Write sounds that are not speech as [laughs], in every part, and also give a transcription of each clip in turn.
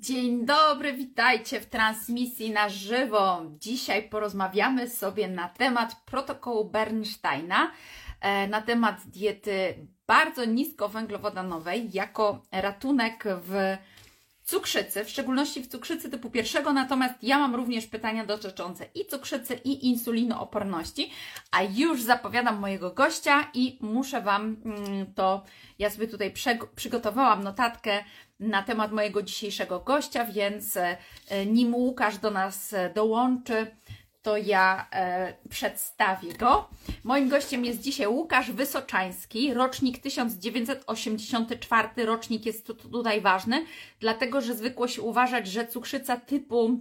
Dzień dobry, witajcie w transmisji na żywo. Dzisiaj porozmawiamy sobie na temat protokołu Bernsteina, e, na temat diety bardzo niskowęglowodanowej jako ratunek w cukrzycy, w szczególności w cukrzycy typu pierwszego, natomiast ja mam również pytania dotyczące i cukrzycy, i insulinooporności, a już zapowiadam mojego gościa i muszę Wam mm, to, ja sobie tutaj przygotowałam notatkę na temat mojego dzisiejszego gościa, więc e, nim Łukasz do nas dołączy, to ja e, przedstawię go. Moim gościem jest dzisiaj Łukasz Wysoczański, rocznik 1984. Rocznik jest tutaj ważny, dlatego że zwykło się uważać, że cukrzyca typu,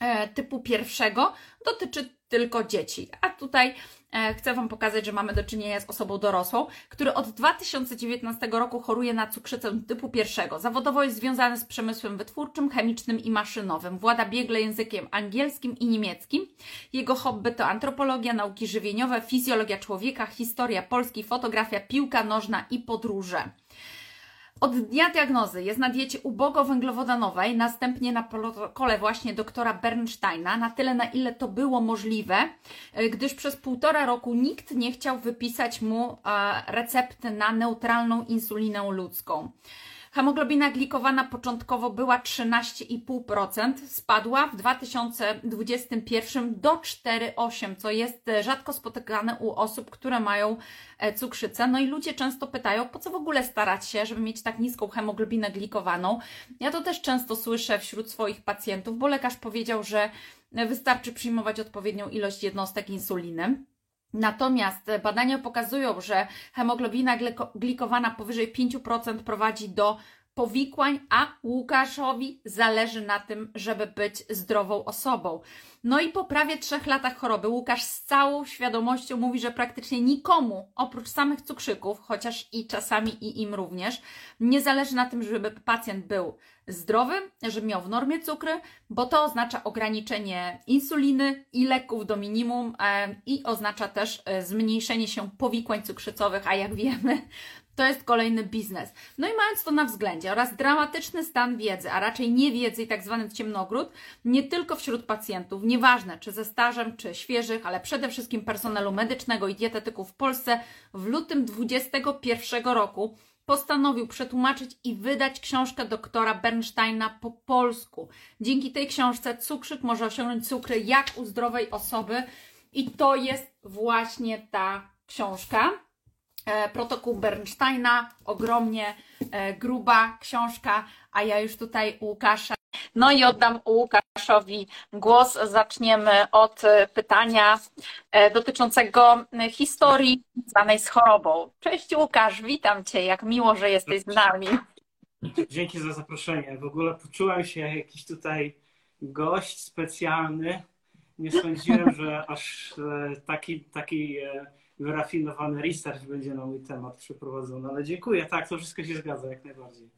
e, typu pierwszego dotyczy tylko dzieci. A tutaj e, chcę Wam pokazać, że mamy do czynienia z osobą dorosłą, który od 2019 roku choruje na cukrzycę typu pierwszego. Zawodowo jest związany z przemysłem wytwórczym, chemicznym i maszynowym. Włada biegle językiem angielskim i niemieckim. Jego hobby to antropologia, nauki żywieniowe, fizjologia człowieka, historia Polski, fotografia, piłka nożna i podróże. Od dnia diagnozy jest na diecie ubogowęglowodanowej, następnie na protokole właśnie doktora Bernsteina, na tyle na ile to było możliwe, e, gdyż przez półtora roku nikt nie chciał wypisać mu e, recepty na neutralną insulinę ludzką. Hemoglobina glikowana początkowo była 13,5%, spadła w 2021 do 4,8%, co jest rzadko spotykane u osób, które mają e, cukrzycę. No i ludzie często pytają, po co w ogóle starać się, żeby mieć tak niską hemoglobinę glikowaną. Ja to też często słyszę wśród swoich pacjentów, bo lekarz powiedział, że wystarczy przyjmować odpowiednią ilość jednostek insuliny. Natomiast badania pokazują, że hemoglobina glikowana powyżej 5% prowadzi do powikłań, a Łukaszowi zależy na tym, żeby być zdrową osobą. No i po prawie trzech latach choroby Łukasz z całą świadomością mówi, że praktycznie nikomu, oprócz samych cukrzyków, chociaż i czasami i im również, nie zależy na tym, żeby pacjent był zdrowy, żeby miał w normie cukry, bo to oznacza ograniczenie insuliny i leków do minimum e, i oznacza też e, zmniejszenie się powikłań cukrzycowych, a jak wiemy, to jest kolejny biznes. No i mając to na względzie oraz dramatyczny stan wiedzy, a raczej niewiedzy i tak zwany ciemnogród, nie tylko wśród pacjentów, nieważne czy ze stażem, czy świeżych, ale przede wszystkim personelu medycznego i dietetyków w Polsce, w lutym 2021 roku postanowił przetłumaczyć i wydać książkę doktora Bernsteina po polsku. Dzięki tej książce cukrzyk może osiągnąć cukry jak u zdrowej osoby i to jest właśnie ta książka. E, protokół Bernsteina, ogromnie e, gruba książka, a ja już tutaj Łukasza. No i oddam Łukaszowi głos. Zaczniemy od e, pytania dotyczącego historii zwanej z chorobą. Cześć Łukasz, witam Cię, jak miło, że jesteś z nami. Dzięki za zaproszenie. W ogóle poczułem się jak jakiś tutaj gość specjalny. Nie sądziłem, że aż taki, taki wyrafinowany research będzie na mój temat przeprowadzony, ale dziękuję, tak, to wszystko się zgadza jak najbardziej.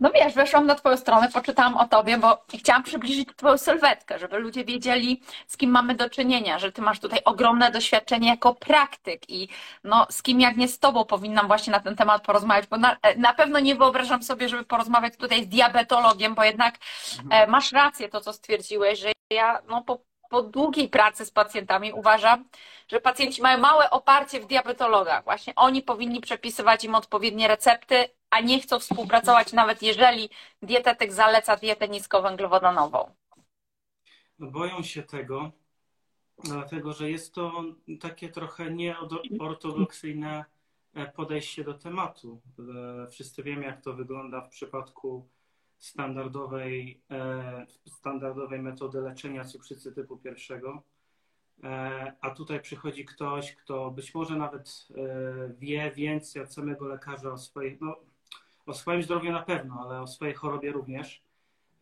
No wiesz, weszłam na Twoją stronę, poczytałam o Tobie, bo chciałam przybliżyć Twoją sylwetkę, żeby ludzie wiedzieli, z kim mamy do czynienia, że Ty masz tutaj ogromne doświadczenie jako praktyk i no, z kim jak nie z Tobą powinnam właśnie na ten temat porozmawiać, bo na, na pewno nie wyobrażam sobie, żeby porozmawiać tutaj z diabetologiem, bo jednak mhm. e, masz rację to, co stwierdziłeś, że ja no, po po długiej pracy z pacjentami uważam, że pacjenci mają małe oparcie w diabetologach. Właśnie oni powinni przepisywać im odpowiednie recepty, a nie chcą współpracować, nawet jeżeli dietetyk zaleca dietę niskowęglowodanową. No boją się tego, dlatego że jest to takie trochę nieortodoksyjne podejście do tematu. Wszyscy wiemy, jak to wygląda w przypadku standardowej, e, standardowej metody leczenia cukrzycy typu pierwszego. E, a tutaj przychodzi ktoś, kto być może nawet e, wie więcej od samego lekarza o swojej, no, o swoim zdrowiu na pewno, ale o swojej chorobie również.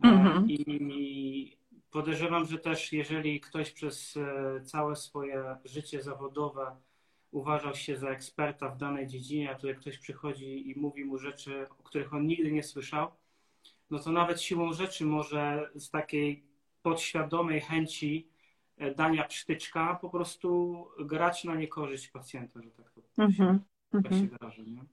Mhm. I podejrzewam, że też jeżeli ktoś przez całe swoje życie zawodowe uważał się za eksperta w danej dziedzinie, a tutaj ktoś przychodzi i mówi mu rzeczy, o których on nigdy nie słyszał, no to nawet siłą rzeczy może z takiej podświadomej chęci e, dania psztyczka po prostu grać na niekorzyść pacjenta, że tak to mm -hmm. tak się wyrażę. Nie?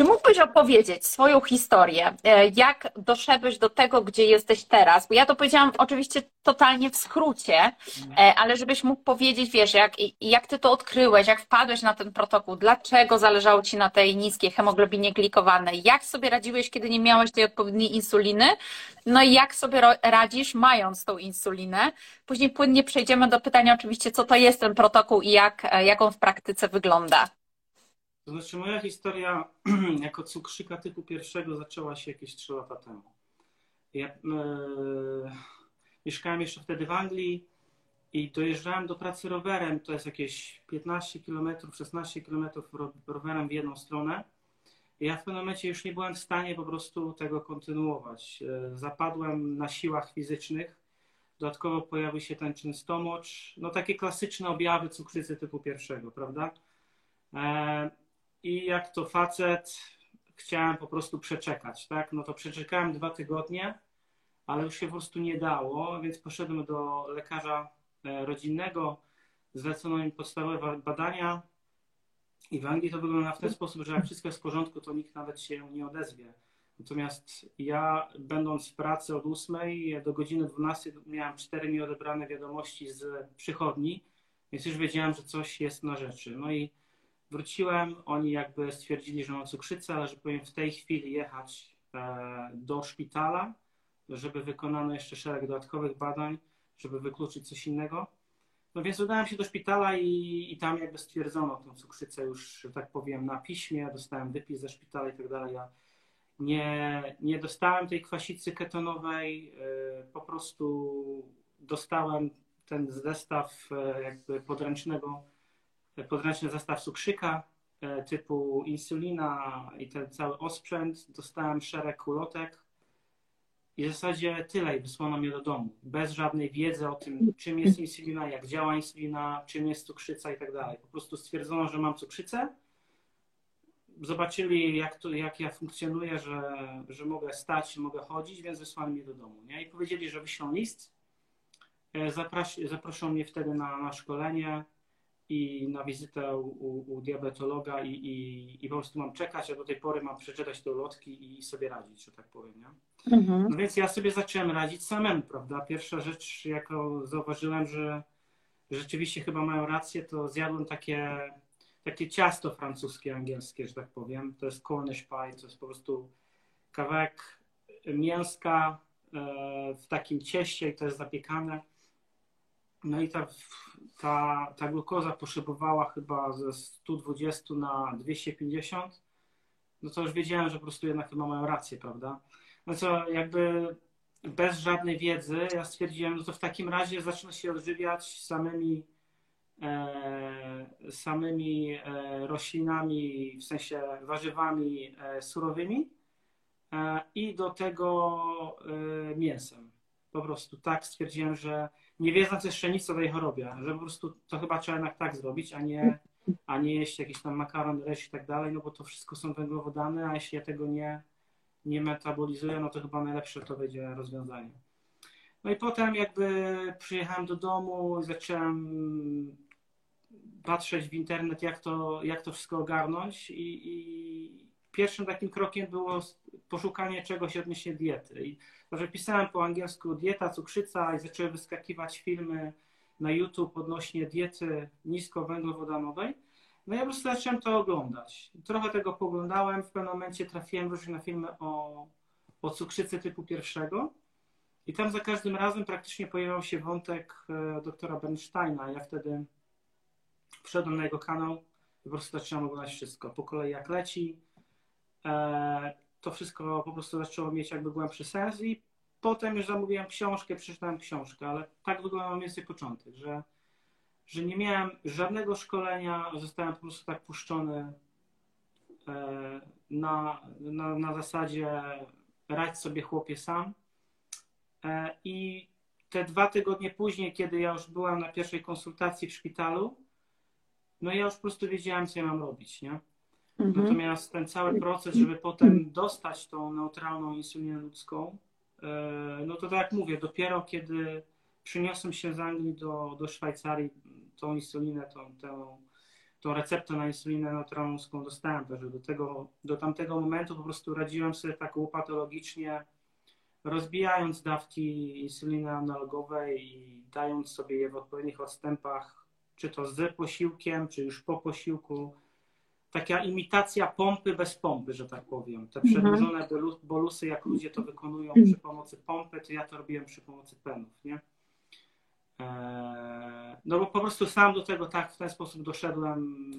Czy mógłbyś opowiedzieć swoją historię? E, jak doszedłeś do tego, gdzie jesteś teraz? Bo ja to powiedziałam oczywiście totalnie w skrócie, e, ale żebyś mógł powiedzieć, wiesz, jak, jak ty to odkryłeś, jak wpadłeś na ten protokół, dlaczego zależało ci na tej niskiej hemoglobinie glikowanej, jak sobie radziłeś, kiedy nie miałeś tej odpowiedniej insuliny, no i jak sobie radzisz, mając tą insulinę. Później płynnie przejdziemy do pytania oczywiście, co to jest ten protokół i jak, e, jak on w praktyce wygląda. To znaczy moja historia [clears throat] jako cukrzyka typu pierwszego zaczęła się jakieś 3 lata temu. Ja e, mieszkałem jeszcze wtedy w Anglii i dojeżdżałem do pracy rowerem, to jest jakieś 15 km, 16 km rowerem w jedną stronę. Ja w pewnym momencie już nie byłem w stanie po prostu tego kontynuować. E, zapadłem na siłach fizycznych. Dodatkowo pojawił się ten czyn stomocz. No takie klasyczne objawy cukrzycy typu pierwszego, prawda? E, i jak to facet chciałem po prostu przeczekać, tak? No to przeczekałem dwa tygodnie, ale już się po prostu nie dało, więc poszedłem do lekarza e, rodzinnego, zlecono mi podstawowe badania i w Anglii to wygląda w ten sposób, że jak wszystko jest w porządku, to nikt nawet się nie odezwie. Natomiast ja, będąc w pracy od 8 do godziny 12, miałem cztery nieodebrane wiadomości z przychodni, więc już wiedziałem, że coś jest na rzeczy. No i Wróciłem, oni jakby stwierdzili, że mam cukrzycę, ale że powinien w tej chwili jechać e, do szpitala, żeby wykonano jeszcze szereg dodatkowych badań, żeby wykluczyć coś innego. No więc udałem się do szpitala i, i tam jakby stwierdzono tę cukrzycę już, że tak powiem, na piśmie, dostałem wypis ze szpitala i tak dalej. Ja nie, nie dostałem tej kwasicy ketonowej, e, po prostu dostałem ten zestaw e, jakby podręcznego podręczny zestaw cukrzyka e, typu insulina i ten cały osprzęt. Dostałem szereg kulotek i w zasadzie tyle i wysłano mnie do domu. Bez żadnej wiedzy o tym, czym jest insulina, jak działa insulina, czym jest cukrzyca i tak dalej. Po prostu stwierdzono, że mam cukrzycę. Zobaczyli, jak, to, jak ja funkcjonuję, że, że mogę stać, mogę chodzić, więc wysłali mnie do domu. Nie? I powiedzieli, że wyślą list. E, Zaprasz, zaproszą mnie wtedy na, na szkolenie i na wizytę u, u diabetologa i, i, i, po prostu mam czekać, a do tej pory mam przeczytać te ulotki i sobie radzić, że tak powiem. Nie? Mhm. No więc ja sobie zacząłem radzić samemu, prawda? Pierwsza rzecz, jaką zauważyłem, że rzeczywiście chyba mają rację, to zjadłem takie, takie ciasto francuskie, angielskie, że tak powiem. To jest Cornish pie, to jest po prostu kawałek mięska e, w takim cieście i to jest zapiekane no i ta, ta, ta glukoza potrzebowała chyba ze 120 na 250. No to już wiedziałem, że po prostu jednak chyba mają rację, prawda? No co, jakby bez żadnej wiedzy ja stwierdziłem, no to w takim razie zacznę się odżywiać samymi e, samymi e, roślinami, w sensie warzywami e, surowymi e, i do tego e, mięsem. Po prostu tak stwierdziłem, że nie wiedząc jeszcze nic o tej chorobie, że po prostu to chyba trzeba jednak tak zrobić, a nie, a nie jeść jakiś tam makaron, ryż i tak dalej, no bo to wszystko są węglowodany, a jeśli ja tego nie, nie metabolizuję, no to chyba najlepsze to będzie rozwiązanie. No i potem jakby przyjechałem do domu, zacząłem patrzeć w internet, jak to, jak to wszystko ogarnąć i, i pierwszym takim krokiem było poszukanie czegoś odnośnie diety. I że pisałem po angielsku dieta, cukrzyca i zaczęły wyskakiwać filmy na YouTube odnośnie diety niskowęglowodanowej. No ja po prostu zacząłem to oglądać. Trochę tego poglądałem, w pewnym momencie trafiłem właśnie na filmy o, o cukrzycy typu pierwszego. I tam za każdym razem praktycznie pojawiał się wątek e, doktora Bernsteina. Ja wtedy wszedłem na jego kanał i po prostu zacząłem oglądać wszystko. Po kolei jak leci, to wszystko po prostu zaczęło mieć jakby głębszy sens i potem już zamówiłem książkę, przeczytałem książkę, ale tak wyglądał mniej więcej początek, że, że nie miałem żadnego szkolenia, zostałem po prostu tak puszczony e, na, na, na zasadzie radź sobie chłopie sam e, i te dwa tygodnie później, kiedy ja już byłem na pierwszej konsultacji w szpitalu, no ja już po prostu wiedziałem, co ja mam robić, nie? Mhm. Natomiast ten cały proces, żeby potem dostać tą neutralną insulinę ludzką, e, no to tak jak mówię, dopiero kiedy przyniosłem się z Anglii do, do Szwajcarii, tą insulinę, tą, tą tą receptę na insulinę naturalną, skąd dostałem. Także do, tego, do tamtego momentu po prostu radziłem sobie tak łopatologicznie, rozbijając dawki insuliny analogowej i dając sobie je w odpowiednich odstępach, czy to z posiłkiem, czy już po posiłku. Taka imitacja pompy bez pompy, że tak powiem. Te Mhm. przedłużone bolusy, jak ludzie to wykonują przy pomocy pompy, to ja to robiłem przy pomocy penów, nie? Eee, no bo po prostu sam do tego tak w ten sposób doszedłem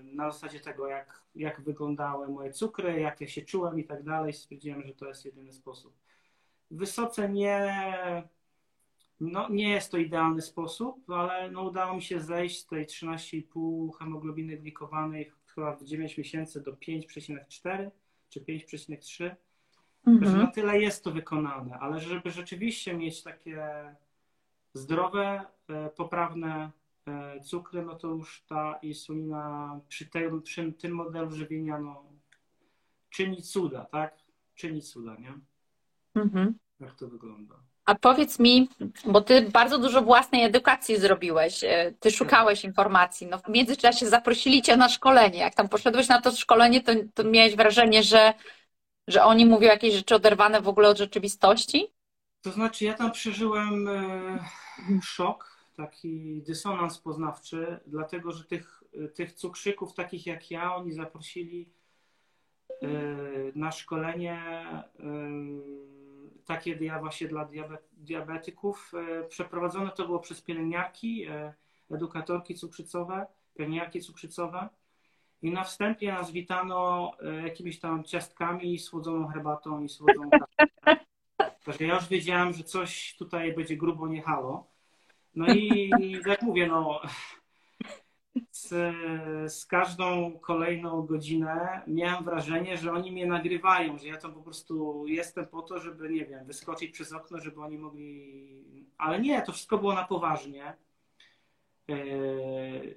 e, na zasadzie tego, jak, jak wyglądały moje cukry, jak ja się czułem i tak dalej. Stwierdziłem, że to jest jedyny sposób. Wysoce nie, no nie jest to idealny sposób, ale no udało mi się zejść z tej 13,5 hemoglobiny glikowanej chyba w 9 miesięcy do 5,4 czy 5,3. Mhm. Na tyle jest to wykonane, ale żeby rzeczywiście mieć takie zdrowe, e, poprawne e, cukry, no to już ta insulina przy tym, przy tym modelu żywienia no, czyni cuda, tak? Czyni cuda, nie? Mhm. Jak to wygląda? A powiedz mi, bo ty bardzo dużo własnej edukacji zrobiłeś, e, ty szukałeś informacji, no w międzyczasie zaprosili cię na szkolenie. Jak tam poszedłeś na to szkolenie, to, to miałeś wrażenie, że, że oni mówią jakieś rzeczy oderwane w ogóle od rzeczywistości? To znaczy, ja tam przeżyłem e, szok, taki dysonans poznawczy, dlatego że tych, tych cukrzyków takich jak ja, oni zaprosili e, na szkolenie takie właśnie dla diabetyków. Przeprowadzone to było przez pielęgniarki, edukatorki cukrzycowe, pielęgniarki cukrzycowe. I na wstępie nas witano jakimiś tam ciastkami, słodzoną herbatą i słodzoną [laughs] kawą. Także ja już wiedziałem, że coś tutaj będzie grubo nie halo. No i jak mówię, no z, z, każdą kolejną godzinę miałem wrażenie, że oni mnie nagrywają, że ja tam po prostu jestem po to, żeby, nie wiem, wyskoczyć przez okno, żeby oni mogli. Ale nie, to wszystko było na poważnie. Yy,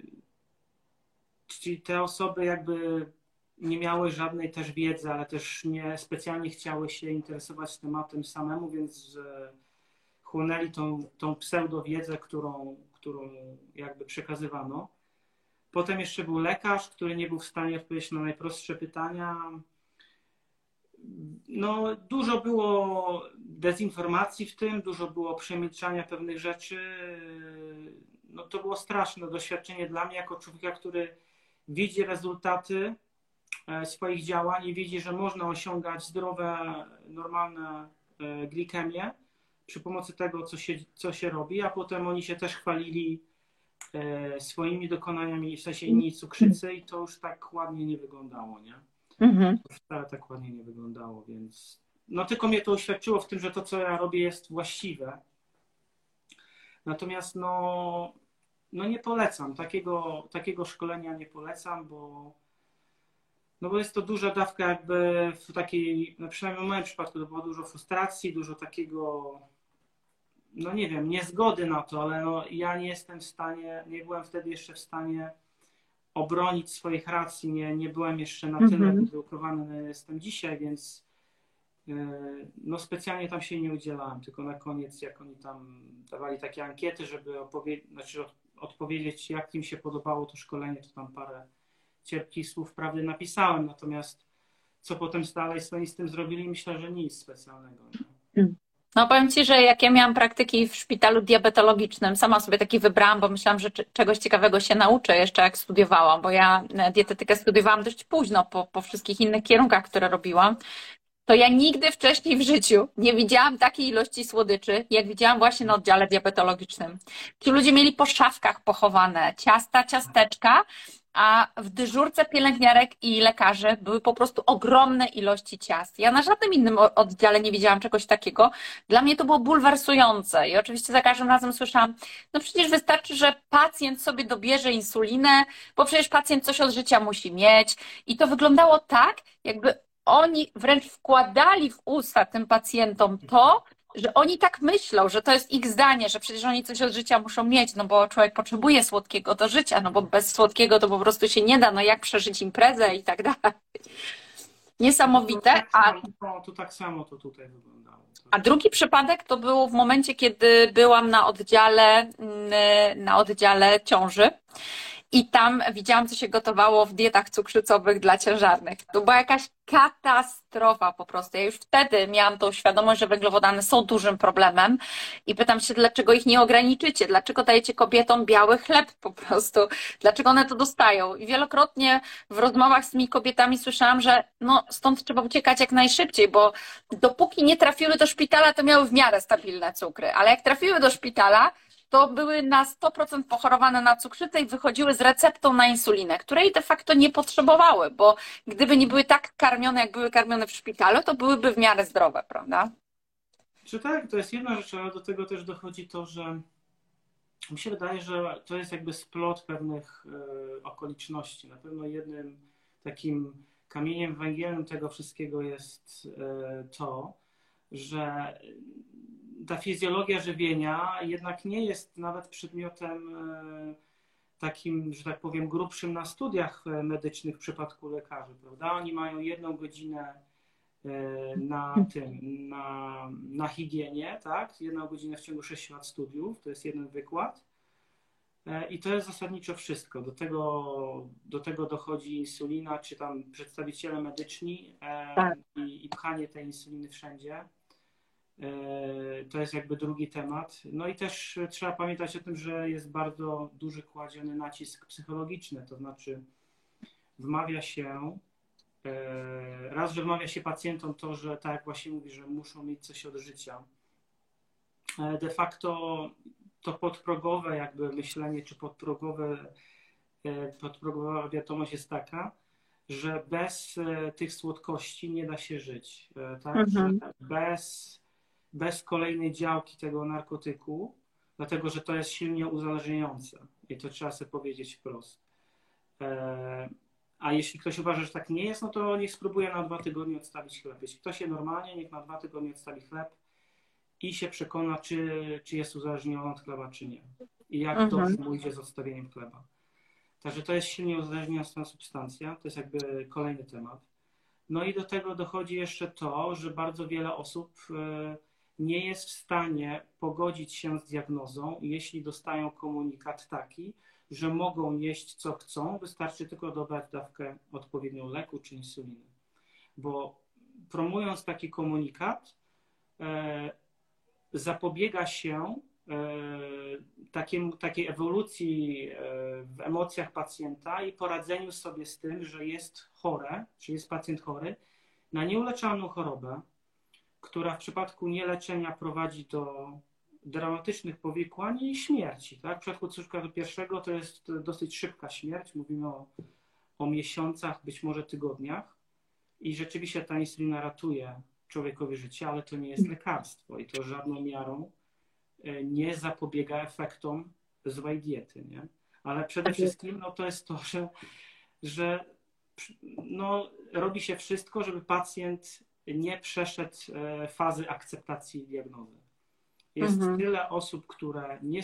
czyli te osoby jakby nie miały żadnej też wiedzy, ale też nie specjalnie chciały się interesować tematem samemu, więc chłonęli tą, tą pseudowiedzę, którą, którą jakby przekazywano. Potem jeszcze był lekarz, który nie był w stanie odpowiedzieć na najprostsze pytania. No, dużo było dezinformacji w tym, dużo było przemilczania pewnych rzeczy. No, to było straszne doświadczenie dla mnie, jako człowieka, który widzi rezultaty E, swoich działań i widzi, że można osiągać zdrowe, normalne e, glikemie przy pomocy tego, co się, co się robi, a potem oni się też chwalili swoimi dokonaniami, w sensie inni cukrzycy i to już tak ładnie nie wyglądało, nie? Mhm. To wcale tak ładnie nie wyglądało, więc no tylko mnie to uświadczyło w tym, że to, co ja robię jest właściwe. Natomiast no, no nie polecam, takiego, takiego szkolenia nie polecam, bo no bo jest to duża dawka jakby w takiej, no przynajmniej w moim przypadku to było dużo frustracji, dużo takiego, no nie wiem, niezgody na to, ale no ja nie jestem w stanie, nie byłem wtedy jeszcze w stanie obronić swoich racji, nie, nie byłem jeszcze na tyle mm wyedukowany, jestem dzisiaj, więc e, no specjalnie tam się nie udzielałem, tylko na koniec, jak oni tam dawali takie ankiety, żeby opowiedzieć, znaczy odpowiedzieć, jak im się podobało to szkolenie, to tam parę cierpkich słów prawdy napisałem, natomiast co potem dalej z tym zrobili, myślę, że nic specjalnego. No powiem Ci, że jak ja miałam praktyki w szpitalu diabetologicznym, sama sobie taki wybrałam, bo myślałam, że czegoś ciekawego się nauczę jeszcze jak studiowałam, bo ja e, dietetykę studiowałam dość późno po, po wszystkich innych kierunkach, które robiłam. To ja nigdy wcześniej w życiu nie widziałam takiej ilości słodyczy, jak widziałam właśnie na oddziale diabetologicznym. Ci ludzie mieli po szafkach pochowane ciasta, ciasteczka, a w dyżurce pielęgniarek i lekarzy były po prostu ogromne ilości ciast. Ja na żadnym innym oddziale nie widziałam czegoś takiego. Dla mnie to było bulwersujące i oczywiście za każdym razem słyszałam, no przecież wystarczy, że pacjent sobie dobierze insulinę, bo przecież pacjent coś od życia musi mieć. I to wyglądało tak, jakby oni wręcz wkładali w usta tym pacjentom to, że oni tak myślą, że to jest ich zdanie, że przecież oni coś od życia muszą mieć, no bo człowiek potrzebuje słodkiego do życia, no bo bez słodkiego to po prostu się nie da, no jak przeżyć imprezę i tak dalej. Niesamowite. No, tak a to tak samo to tutaj wyglądało. A drugi przypadek to był w momencie, kiedy byłam na oddziale, mm, na oddziale ciąży i tam widziałam, co się gotowało w dietach cukrzycowych dla ciężarnych. To była jakaś katastrofa po prostu. Ja już wtedy miałam tą świadomość, że węglowodany są dużym problemem i pytam się, dlaczego ich nie ograniczycie? Dlaczego dajecie kobietom biały chleb po prostu? Dlaczego one to dostają? I wielokrotnie w rozmowach z tymi kobietami słyszałam, że no, stąd trzeba uciekać jak najszybciej, bo dopóki nie trafiły do szpitala, to miały w miarę stabilne cukry, ale jak trafiły do szpitala, to były na 100% pochorowane na cukrzycę i wychodziły z receptą na insulinę, której de facto nie potrzebowały, bo gdyby nie były tak karmione, jak były karmione w szpitalu, to byłyby w miarę zdrowe, prawda? Czy tak, to jest jedna rzecz, ale do tego też dochodzi to, że mi się wydaje, że to jest jakby splot pewnych e, okoliczności. Na pewno jednym takim kamieniem węgielnym tego wszystkiego jest e, to, że ta fizjologia żywienia jednak nie jest nawet przedmiotem e, takim, że tak powiem, grubszym na studiach e, medycznych w przypadku lekarzy, prawda? Oni mają jedną godzinę e, na tym, na, na higienie, tak? Jedną godzinę w ciągu 6 lat studiów, to jest jeden wykład. I to jest zasadniczo wszystko. Do tego, do tego dochodzi insulina, czy tam przedstawiciele medyczni tak. i, i pchanie tej insuliny wszędzie. E, to jest jakby drugi temat. No i też trzeba pamiętać o tym, że jest bardzo duży kładziony nacisk psychologiczny, to znaczy wmawia się, e, raz, że wmawia się pacjentom to, że tak jak właśnie mówi, że muszą mieć coś od życia. E, de facto to podprogowe jakby myślenie, czy podprogowe, podprogowa wiadomość jest taka, że bez tych słodkości nie da się żyć. Tak? Mhm. Bez bez kolejnej działki tego narkotyku, dlatego że to jest silnie uzależniające i to trzeba sobie powiedzieć wprost. E, a jeśli ktoś uważa, że tak nie jest, no to niech spróbuje na dwa tygodnie odstawić chleb. Jeśli ktoś jest normalnie, niech na dwa tygodnie odstawi chleb i się przekona, czy, czy jest uzależniony od chleba, czy nie. I jak mhm. dobrze mu idzie z odstawieniem chleba. Także to jest silnie uzależniająca substancja, to jest jakby kolejny temat. No i do tego dochodzi jeszcze to, że bardzo wiele osób e, nie jest w stanie pogodzić się z diagnozą, jeśli dostają komunikat taki, że mogą jeść co chcą, wystarczy tylko dobrać dawkę odpowiednią leku czy insuliny. Bo promując taki komunikat, e, zapobiega się e, takiej ewolucji e, w emocjach pacjenta i poradzeniu sobie z tym, że jest chore, czy jest pacjent chory na nieuleczalną chorobę, która w przypadku nieleczenia prowadzi do dramatycznych powikłań i śmierci. Tak? W przypadku pierwszego to jest dosyć szybka śmierć. Mówimy o, o miesiącach, być może tygodniach. I rzeczywiście ta insulina ratuje człowiekowi życie, ale to nie jest lekarstwo i to żadną miarą e, nie zapobiega efektom złej diety. Nie? Ale przede tak wszystkim no, to jest to, że, że no, robi się wszystko, żeby pacjent nie przeszedł e, fazy akceptacji diagnozy. Jest mhm. tyle osób, które nie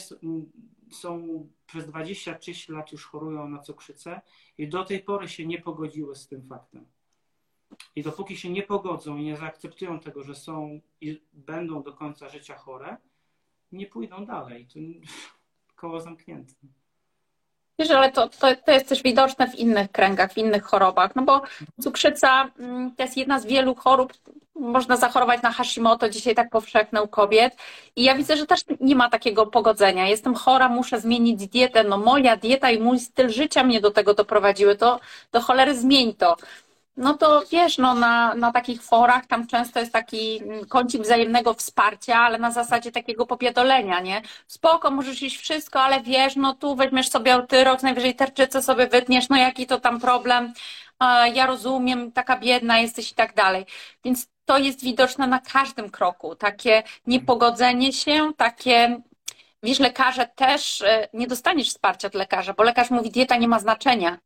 są przez 20-30 lat już chorują na cukrzycę i do tej pory się nie pogodziły z tym faktem. I dopóki się nie pogodzą i nie zaakceptują tego, że są i będą do końca życia chore, nie pójdą dalej. To [laughs] koło zamknięte. Wiesz, ale to, to, to jest też widoczne w innych kręgach, w innych chorobach, no bo cukrzyca mm, to jest jedna z wielu chorób, można zachorować na Hashimoto, dzisiaj tak powszechne u kobiet. I ja widzę, że też nie ma takiego pogodzenia. Jestem chora, muszę zmienić dietę, no moja dieta i mój styl życia mnie do tego doprowadziły, to do cholery zmień to no to wiesz, no na, na takich forach tam często jest taki kącik wzajemnego wsparcia, ale na zasadzie takiego popiedolenia, nie? Spoko, możesz iść wszystko, ale wiesz, no tu weźmiesz sobie altyrok, najwyżej terczycę sobie wytniesz, no jaki to tam problem, ja rozumiem, taka biedna jesteś i tak dalej. Więc to jest widoczne na każdym kroku, takie niepogodzenie się, takie Wiesz, lekarze też e, nie dostaniesz wsparcia od lekarza, bo lekarz mówi, dieta nie ma znaczenia.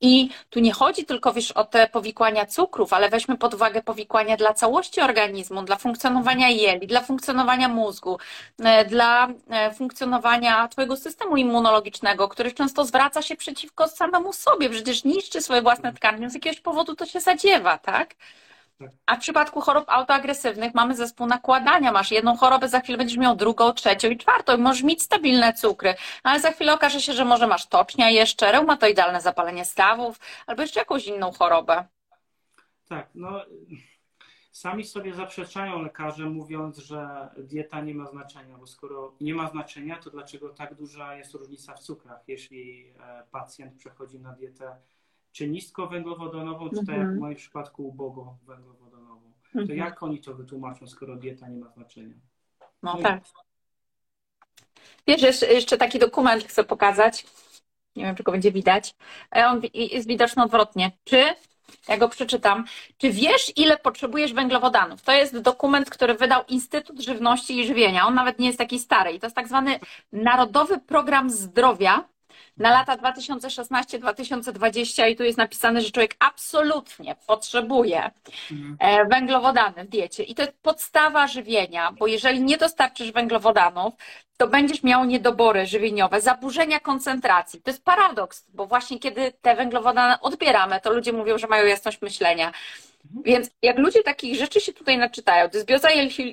I tu nie chodzi tylko wiesz, o te powikłania cukrów, ale weźmy pod uwagę powikłania dla całości organizmu, dla funkcjonowania jeli, dla funkcjonowania mózgu, e, dla e, funkcjonowania Twojego systemu immunologicznego, który często zwraca się przeciwko samemu sobie, przecież niszczy swoje własne tkanki, z jakiegoś powodu to się zadziewa, tak? A w przypadku chorób autoagresywnych mamy zespół nakładania. Masz jedną chorobę, za chwilę będziesz miał drugą, trzecią i czwartą. Możesz mieć stabilne cukry, ale za chwilę okaże się, że może masz tocznia jeszcze, reumatoidalne zapalenie stawów albo jeszcze jakąś inną chorobę. Tak, no sami sobie zaprzeczają lekarze, mówiąc, że dieta nie ma znaczenia, bo skoro nie ma znaczenia, to dlaczego tak duża jest różnica w cukrach, jeśli e, pacjent przechodzi na dietę czy niskowęglowodanową, czy tak jak w mhm. moim przypadku ubogowęglowodanową. To mhm. jak oni to wytłumaczą, skoro dieta nie ma znaczenia? No, no tak. Wiesz, jeszcze taki dokument chcę pokazać. Nie wiem, czy go będzie widać. E, on jest widoczny odwrotnie. Czy ja go przeczytam. Czy wiesz, ile potrzebujesz węglowodanów? To jest dokument, który wydał Instytut Żywności i Żywienia. On nawet nie jest taki stary. I to jest tak zwany Narodowy Program Zdrowia na lata 2016-2020 i tu jest napisane, że człowiek absolutnie potrzebuje mhm. e, węglowodany w diecie. I to jest podstawa żywienia, bo jeżeli nie dostarczysz węglowodanów, to będziesz miał niedobory żywieniowe, zaburzenia koncentracji. To jest paradoks, bo właśnie kiedy te węglowodany odbieramy, to ludzie mówią, że mają jasność myślenia. Mhm. Więc jak ludzie takich rzeczy się tutaj naczytają, to jest bioza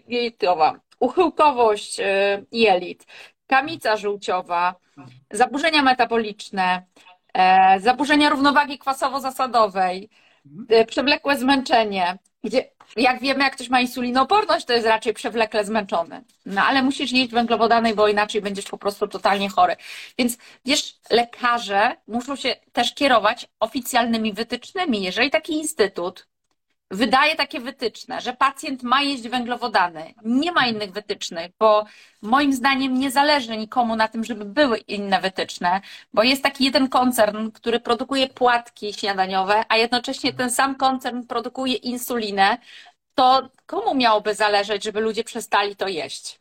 jelitowa, uchyłkowość e, jelit, kamica żółciowa, zaburzenia metaboliczne, e, zaburzenia równowagi kwasowo-zasadowej, e, przewlekłe zmęczenie, gdzie jak wiemy, jak ktoś ma insulinooporność, to jest raczej przewlekle zmęczony. No ale musisz jeść węglowodany, bo inaczej będziesz po prostu totalnie chory. Więc wiesz, lekarze muszą się też kierować oficjalnymi wytycznymi. Jeżeli taki instytut wydaje takie wytyczne, że pacjent ma jeść węglowodany. Nie ma innych wytycznych, bo moim zdaniem nie zależy nikomu na tym, żeby były inne wytyczne, bo jest taki jeden koncern, który produkuje płatki śniadaniowe, a jednocześnie ten sam koncern produkuje insulinę. To komu miałoby zależeć, żeby ludzie przestali to jeść?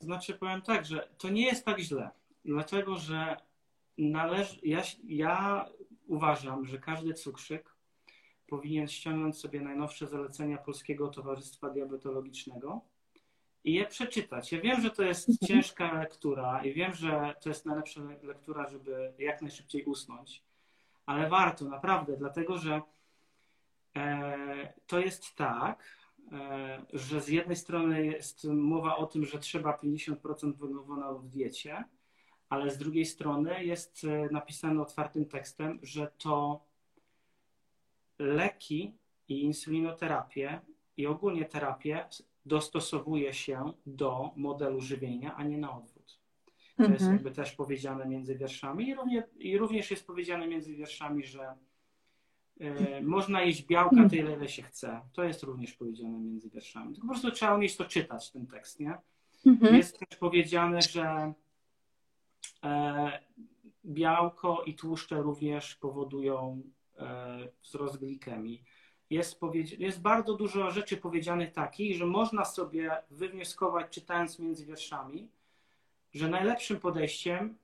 Znaczy, powiem tak, że to nie jest tak źle, dlatego że należy, ja, ja uważam, że każdy cukrzyk powinien ściągnąć sobie najnowsze zalecenia Polskiego Towarzystwa Diabetologicznego i je przeczytać. Ja wiem, że to jest mhm. ciężka lektura i wiem, że to jest najlepsza lektura, żeby jak najszybciej usnąć, ale warto, naprawdę, dlatego że e, to jest tak, e, że z jednej strony jest mowa o tym, że trzeba 50% węglowodanów w diecie, ale z drugiej strony jest e, napisane otwartym tekstem, że to leki i insulinoterapię i ogólnie terapię dostosowuje się do modelu żywienia, a nie na odwrót. To mhm. jest jakby też powiedziane między wierszami i również, i również jest powiedziane między wierszami, że y, można jeść białka tyle, ile się chce. To jest również powiedziane między wierszami. Tylko po prostu trzeba umieć to czytać, ten tekst, nie? Mhm. Jest też powiedziane, że e, białko i tłuszcze również powodują wzrost glikemii. Jest, jest bardzo dużo rzeczy powiedzianych takich, że można sobie wywnioskować, czytając między wierszami, że najlepszym podejściem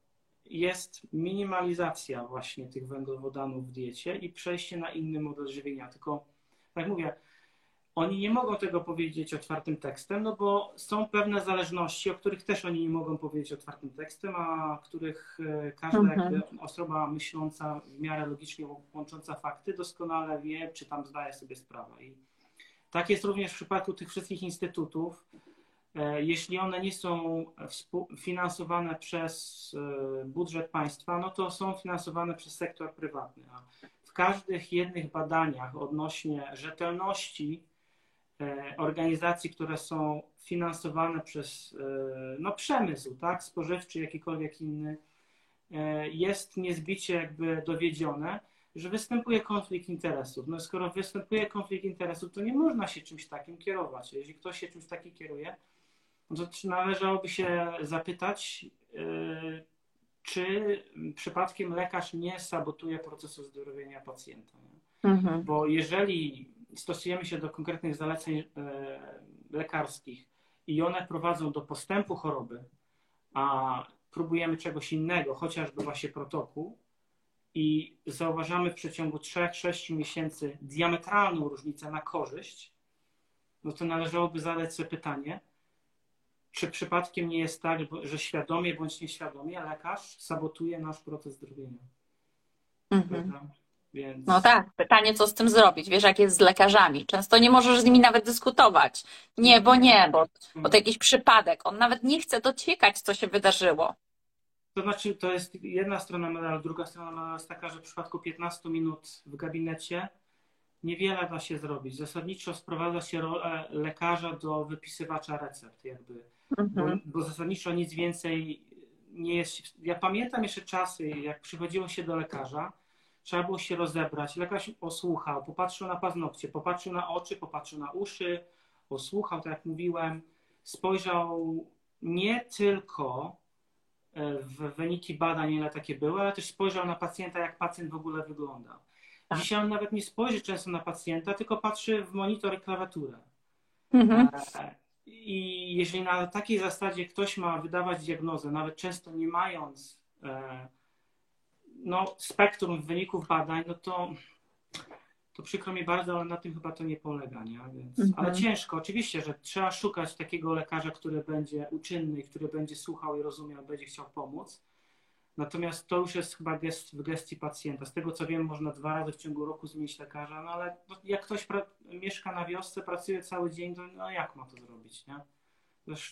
jest minimalizacja właśnie tych węglowodanów w diecie i przejście na inny model żywienia. Tylko, tak mówię, oni nie mogą tego powiedzieć otwartym tekstem, no bo są pewne zależności, o których też oni nie mogą powiedzieć otwartym tekstem, a których e, każda mhm. osoba myśląca w miarę logicznie łącząca fakty doskonale wie, czy tam zdaje sobie sprawę. I tak jest również w przypadku tych wszystkich instytutów. E, jeśli one nie są finansowane przez e, budżet państwa, no to są finansowane przez sektor prywatny. A w każdych jednych badaniach odnośnie rzetelności organizacji, które są finansowane przez e, no, przemysł, tak, spożywczy, jakikolwiek inny, e, jest niezbicie jakby dowiedzione, że występuje konflikt interesów. No skoro występuje konflikt interesów, to nie można się czymś takim kierować. Jeśli ktoś się czymś takim kieruje, to należałoby się zapytać, czy przypadkiem lekarz nie sabotuje procesu zdrowienia pacjenta. Mhm. Bo jeżeli stosujemy się do konkretnych zaleceń e, lekarskich i one prowadzą do postępu choroby, a próbujemy czegoś innego, chociażby właśnie protokół, i zauważamy w przeciągu 3-6 miesięcy diametralną różnicę na korzyść, no to należałoby zadać sobie pytanie, czy przypadkiem nie jest tak, że świadomie bądź nieświadomie lekarz sabotuje nasz proces zdrowienia. Mhm. Więc... No tak, pytanie, co z tym zrobić. Wiesz, jak jest z lekarzami. Często nie możesz z nimi nawet dyskutować. Nie, bo nie, bo, bo to jakiś przypadek. On nawet nie chce dociekać, co się wydarzyło. To znaczy, to jest jedna strona medalu, druga strona medalu jest taka, że w przypadku 15 minut w gabinecie niewiele da się zrobić. Zasadniczo sprowadza się rolę lekarza do wypisywacza recept, jakby. Mhm. Bo, bo zasadniczo nic więcej nie jest. Ja pamiętam jeszcze czasy, jak przychodziło się do lekarza, trzeba było się rozebrać. Lekarz osłuchał, popatrzył na paznokcie, popatrzył na oczy, popatrzył na uszy, osłuchał, tak jak mówiłem, spojrzał nie tylko e, w wyniki badań, ile takie były, ale też spojrzał na pacjenta, jak pacjent w ogóle wygląda. Tak. Dzisiaj on nawet nie spojrzy często na pacjenta, tylko patrzy w monitor i klawiaturę. Mhm. E, I jeżeli na takiej zasadzie ktoś ma wydawać diagnozę, nawet często nie mając e, no, spektrum wyników badań, no to, to przykro mi bardzo, ale na tym chyba to nie polega. Nie? Więc, mhm. Ale ciężko, oczywiście, że trzeba szukać takiego lekarza, który będzie uczynny, który będzie słuchał i rozumiał, będzie chciał pomóc. Natomiast to już jest chyba gest w gestii pacjenta. Z tego co wiem, można dwa razy w ciągu roku zmienić lekarza, no ale jak ktoś mieszka na wiosce, pracuje cały dzień, to no jak ma to zrobić, nie?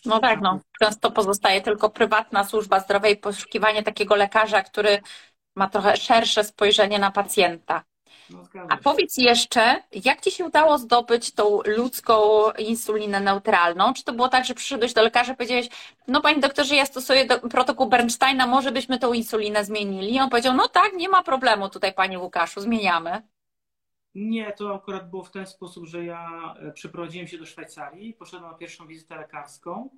No tak, no. Często pozostaje tylko prywatna służba zdrowia i poszukiwanie takiego lekarza, który ma trochę szersze spojrzenie na pacjenta. No, A powiedz jeszcze, jak Ci się udało zdobyć tą ludzką insulinę neutralną? Czy to było tak, że przyszedłeś do lekarza i powiedziałeś, no Panie doktorze, ja stosuję protokół Bernsteina, może byśmy tą insulinę zmienili? I on powiedział, no tak, nie ma problemu tutaj Panie Łukaszu, zmieniamy. Nie, to akurat było w ten sposób, że ja e, przeprowadziłem się do Szwajcarii, poszedłem na pierwszą wizytę lekarską,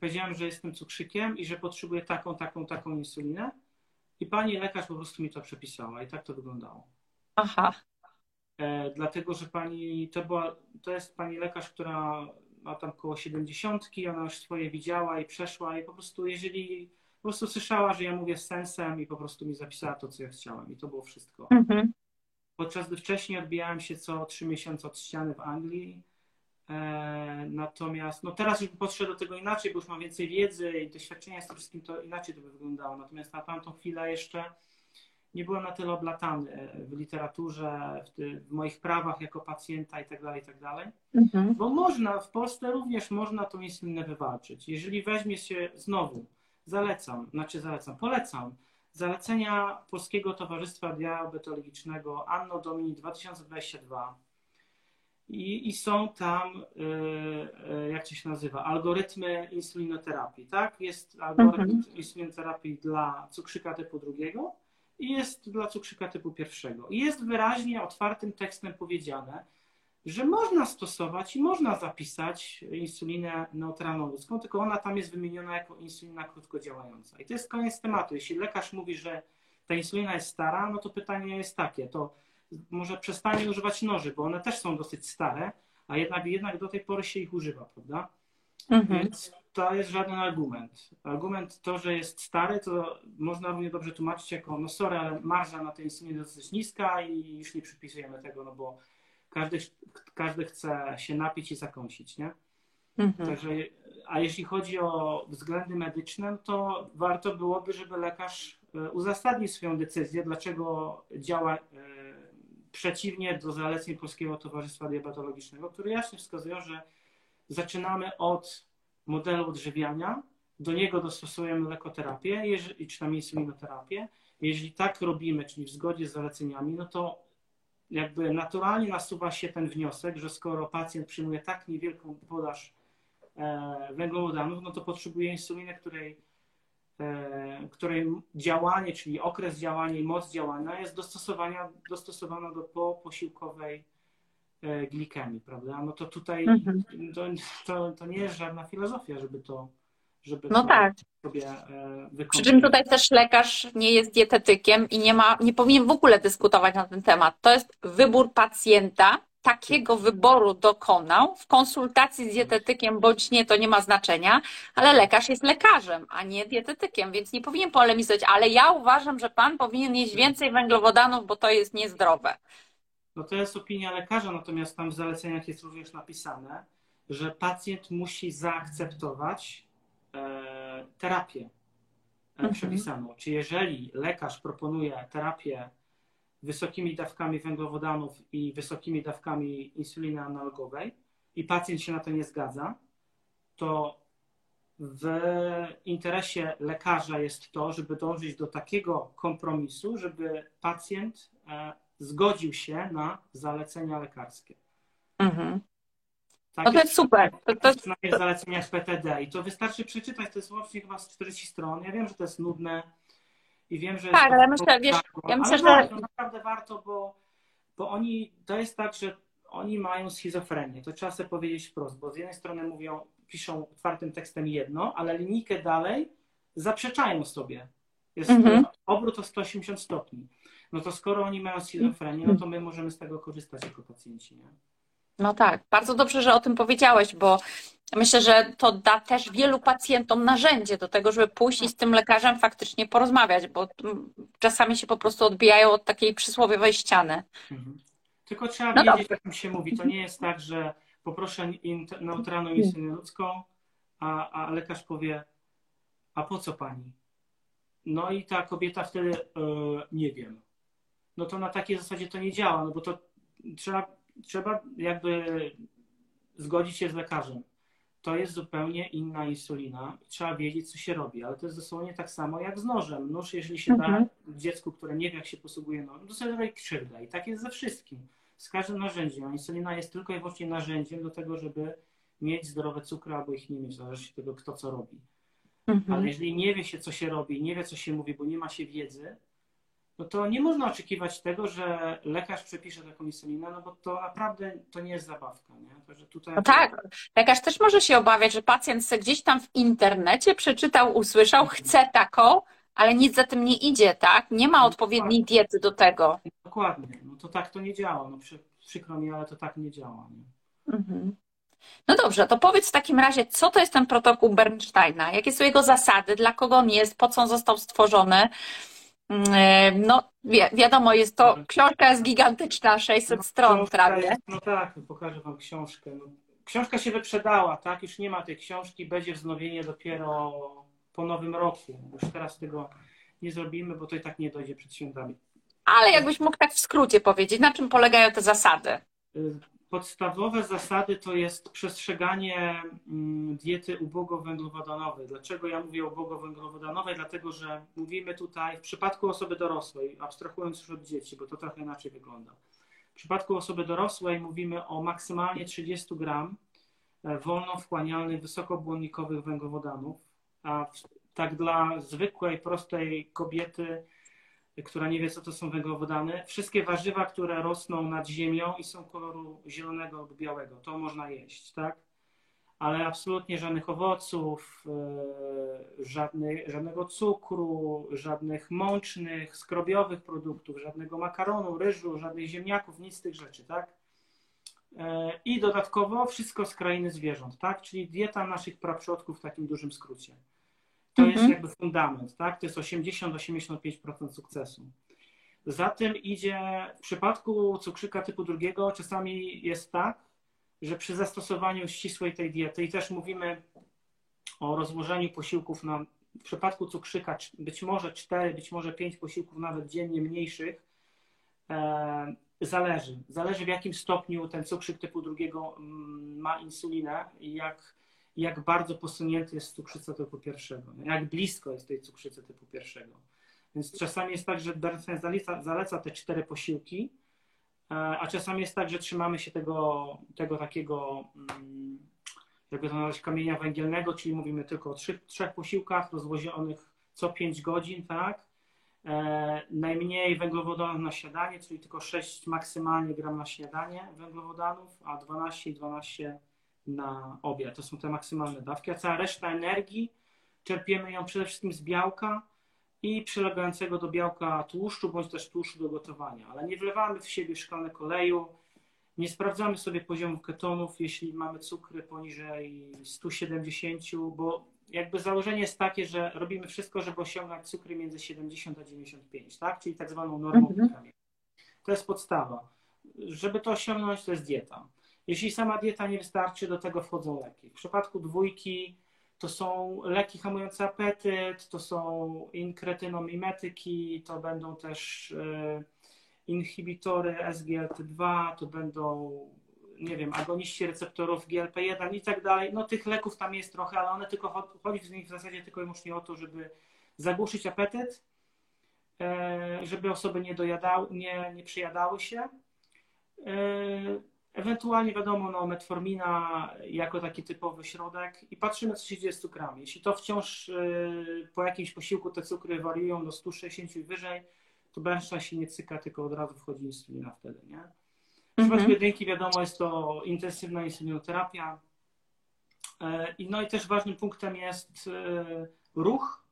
powiedziałem, że jestem cukrzykiem i że potrzebuję taką, taką, taką insulinę. I pani lekarz po prostu mi to przepisała i tak to wyglądało. Aha. E, dlatego, że pani, to była, to jest pani lekarz, która ma tam około 70, ona już swoje widziała i przeszła i po prostu jeżeli po prostu słyszała, że ja mówię z sensem i po prostu mi zapisała to, co ja chciałem i to było wszystko. Mhm. Podczas gdy wcześniej odbijałem się co trzy miesiące od ściany w Anglii, Natomiast no teraz już podszedł do tego inaczej, bo już mam więcej wiedzy i doświadczenia z tym wszystkim, to inaczej to by wyglądało. Natomiast na tamtą chwilę jeszcze nie byłem na tyle oblatany w literaturze, w, ty, w moich prawach jako pacjenta i tak dalej, i tak dalej. Mhm. Bo można, w Polsce również można tą insulinę wywalczyć. Jeżeli weźmie się znowu, zalecam, znaczy zalecam, polecam zalecenia Polskiego Towarzystwa Diabetologicznego Anno Domini 2022 i, i są tam, yy, jak to się nazywa, algorytmy insulinoterapii, tak? Jest algorytm mhm. insulinoterapii dla cukrzyka typu drugiego, i jest dla cukrzyka typu pierwszego. I jest wyraźnie otwartym tekstem powiedziane, że można stosować i można zapisać insulinę neutralną ludzką, tylko ona tam jest wymieniona jako insulina krótkodziałająca. I to jest koniec tematu. Jeśli lekarz mówi, że ta insulina jest stara, no to pytanie jest takie, to może przestanie używać noży, bo one też są dosyć stare, a jednak, jednak do tej pory się ich używa, prawda? Mhm. Więc to jest żaden argument. Argument to, że jest stary, to można równie dobrze tłumaczyć jako, no sorry, ale marża na tej insulinie jest dosyć niska i już nie przypisujemy tego, no bo każdy, każdy chce się napić i zakąsić, nie? Mhm. Także, a jeśli chodzi o względy medyczne, to warto byłoby, żeby lekarz e, uzasadnił swoją decyzję, dlaczego działa e, przeciwnie do zaleceń Polskiego Towarzystwa Diabetologicznego, które jasno wskazują, że zaczynamy od modelu odżywiania, do niego dostosujemy lekoterapię jeżeli, czy tam insulinoterapię. Jeżeli tak robimy, czyli w zgodzie z zaleceniami, no to jakby naturalnie nasuwa się ten wniosek, że skoro pacjent przyjmuje tak niewielką podaż e, węglowodanów, no to potrzebuje insuliny, której, której działanie, czyli okres działania i moc działania jest dostosowana, dostosowana do poposiłkowej E, glikemii, prawda? No to tutaj mhm. to, to, to, nie jest żadna filozofia, żeby to żeby no tak. sobie e. Przy czym tutaj też lekarz nie jest dietetykiem i nie ma, nie powinien w ogóle dyskutować na ten temat. To jest wybór pacjenta, takiego wyboru dokonał w konsultacji z dietetykiem bądź nie, to nie ma znaczenia, ale lekarz jest lekarzem, a nie dietetykiem, więc nie powinien polemizować, ale ja uważam, że pan powinien jeść więcej węglowodanów, bo to jest niezdrowe. No to jest opinia lekarza, natomiast tam w zaleceniach jest również napisane, że pacjent musi zaakceptować e, terapię e, mhm. przepisaną. Czy jeżeli lekarz proponuje terapię wysokimi dawkami węglowodanów i wysokimi dawkami insuliny analogowej i pacjent się na to nie zgadza, to w interesie lekarza jest to, żeby dążyć do takiego kompromisu, żeby pacjent e, zgodził się na zalecenia lekarskie. Mhm. Tak no to jest super. To, to, to... w zaleceniach PTD i to wystarczy przeczytać, to jest łącznie chyba z 40 stron. Ja wiem, że to jest nudne i wiem, że... Tak, ale myślę, wiesz, ja myślę, że... Warto, naprawdę warto, bo, bo oni, to jest tak, że oni mają schizofrenię, to trzeba sobie powiedzieć wprost, bo z jednej strony mówią, piszą otwartym tekstem jedno, ale linijkę dalej zaprzeczają sobie. Jest mhm. obrót o 180 stopni. No to skoro oni mają schizofrenię, no to my możemy z tego korzystać jako pacjenci. Nie? No tak, bardzo dobrze, że o tym powiedziałeś, bo myślę, że to da też wielu pacjentom narzędzie do tego, żeby pójść i z tym lekarzem faktycznie porozmawiać, bo czasami się po prostu odbijają od takiej przysłowiowej ściany. Mhm. Tylko trzeba no wiedzieć, jak się mówi. To nie jest tak, że poproszę neutralną insulinę ludzką, a, a lekarz powie, a po co pani? No i ta kobieta wtedy, e, nie wiem. No to na takiej zasadzie to nie działa, no bo to trzeba, trzeba jakby zgodzić się z lekarzem. To jest zupełnie inna insulina. Trzeba wiedzieć, co się robi, ale to jest dosłownie tak samo jak z nożem. Nóż, jeżeli się mhm. da dziecku, które nie wie, jak się posługuje nożem, to sobie robi krzywdę. I tak jest ze wszystkim z każdym narzędziem. A insulina jest tylko i wyłącznie narzędziem do tego, żeby mieć zdrowe cukry albo ich nie mieć, zależy od tego, kto co robi. Mhm. Ale jeżeli nie wie się, co się robi, nie wie, co się mówi, bo nie ma się wiedzy, no to nie można oczekiwać tego, że lekarz przepisze taką insulinę, no bo to naprawdę to nie jest zabawka. Nie? To, że tutaj... No tak, lekarz też może się obawiać, że pacjent sobie gdzieś tam w internecie przeczytał, usłyszał, chce taką, ale nic za tym nie idzie, tak? Nie ma odpowiedniej diety do tego. Dokładnie, no to tak to nie działa. No przy, przykro mi, ale to tak nie działa. Nie? Mhm. No dobrze, to powiedz w takim razie, co to jest ten protokół Bernsteina? Jakie są jego zasady? Dla kogo on jest? Po co on został stworzony? Mm, no, wi wiadomo, jest to, książka jest gigantyczna, 600 no, stron prawie. Jest, no tak, pokażę Wam książkę. No, książka się wyprzedała, tak? Już nie ma tej książki, będzie wznowienie dopiero po nowym roku. Już teraz tego nie zrobimy, bo to i tak nie dojdzie przed świętami. Ale jakbyś mógł tak w skrócie powiedzieć, na czym polegają te zasady? Podstawowe zasady to jest przestrzeganie mm, diety ubogowęglowodanowej. Dlaczego ja mówię ubogowęglowodanowej? Dlatego, że mówimy tutaj w przypadku osoby dorosłej, abstrahując już od dzieci, bo to trochę inaczej wygląda. W przypadku osoby dorosłej mówimy o maksymalnie 30 gram e, wolno wchłanialnych, wysokobłonnikowych węglowodanów, a tak dla zwykłej, prostej kobiety która nie wie, co to są węglowodany. Wszystkie warzywa, które rosną nad ziemią i są koloru zielonego lub białego, to można jeść, tak? Ale absolutnie żadnych owoców, e, żadny, żadnego cukru, żadnych mącznych, skrobiowych produktów, żadnego makaronu, ryżu, żadnych ziemniaków, nic z tych rzeczy, tak? E, I dodatkowo wszystko z krainy zwierząt, tak? Czyli dieta naszych praprzodków w takim dużym skrócie. To mhm. jest jakby fundament, tak? To jest 80-85% sukcesu. Za tym idzie, w przypadku cukrzyka typu drugiego czasami jest tak, że przy zastosowaniu ścisłej tej diety i też mówimy o rozłożeniu posiłków na, w przypadku cukrzyka być może 4, być może 5 posiłków nawet dziennie mniejszych, e, zależy. Zależy w jakim stopniu ten cukrzyk typu drugiego mm, ma insulinę i jak jak bardzo posunięty jest cukrzyca typu pierwszego, jak blisko jest tej cukrzycy typu pierwszego. Więc czasami jest tak, że Bernstein zaleca, zaleca te cztery posiłki, e, a czasami jest tak, że trzymamy się tego, tego takiego, mm, jakby to nazwać, kamienia węgielnego, czyli mówimy tylko o trzech, trzech posiłkach rozłożonych co 5 godzin, tak? E, najmniej węglowodanów na śniadanie, czyli tylko 6 maksymalnie gram na śniadanie węglowodanów, a 12 i 12 na obiad. To są te maksymalne dawki, a cała reszta energii czerpiemy ją przede wszystkim z białka i przylegającego do białka tłuszczu, bądź też tłuszczu do gotowania. Ale nie wlewamy w siebie szklanek oleju, nie sprawdzamy sobie poziomu ketonów, jeśli mamy cukry poniżej 170, bo jakby założenie jest takie, że robimy wszystko, żeby osiągać cukry między 70 a 95, tak? Czyli tak zwaną normą mhm. To jest podstawa. Żeby to osiągnąć, to jest dieta. Jeśli sama dieta nie wystarczy, do tego wchodzą leki. W przypadku dwójki to są leki hamujące apetyt, to są inkretynomimetyki, to będą też e, inhibitory SGLT2, to będą, nie wiem, agoniści receptorów GLP1 i tak dalej. No tych leków tam jest trochę, ale one tylko, chodzi w nich w zasadzie tylko i wyłącznie o to, żeby zagłuszyć apetyt, e, żeby osoby nie dojadały, nie, nie przyjadały się. E, ewentualnie wiadomo, no, metformina jako taki typowy środek i patrzymy, co się dzieje z cukrami. Jeśli to wciąż e, po jakimś posiłku te cukry wariują do 160 i wyżej, to Bernstein się nie cyka, tylko od razu wchodzi insulina wtedy, nie? W przypadku mhm. jedynki wiadomo, jest to intensywna insulinoterapia. No i też ważnym punktem jest ruch,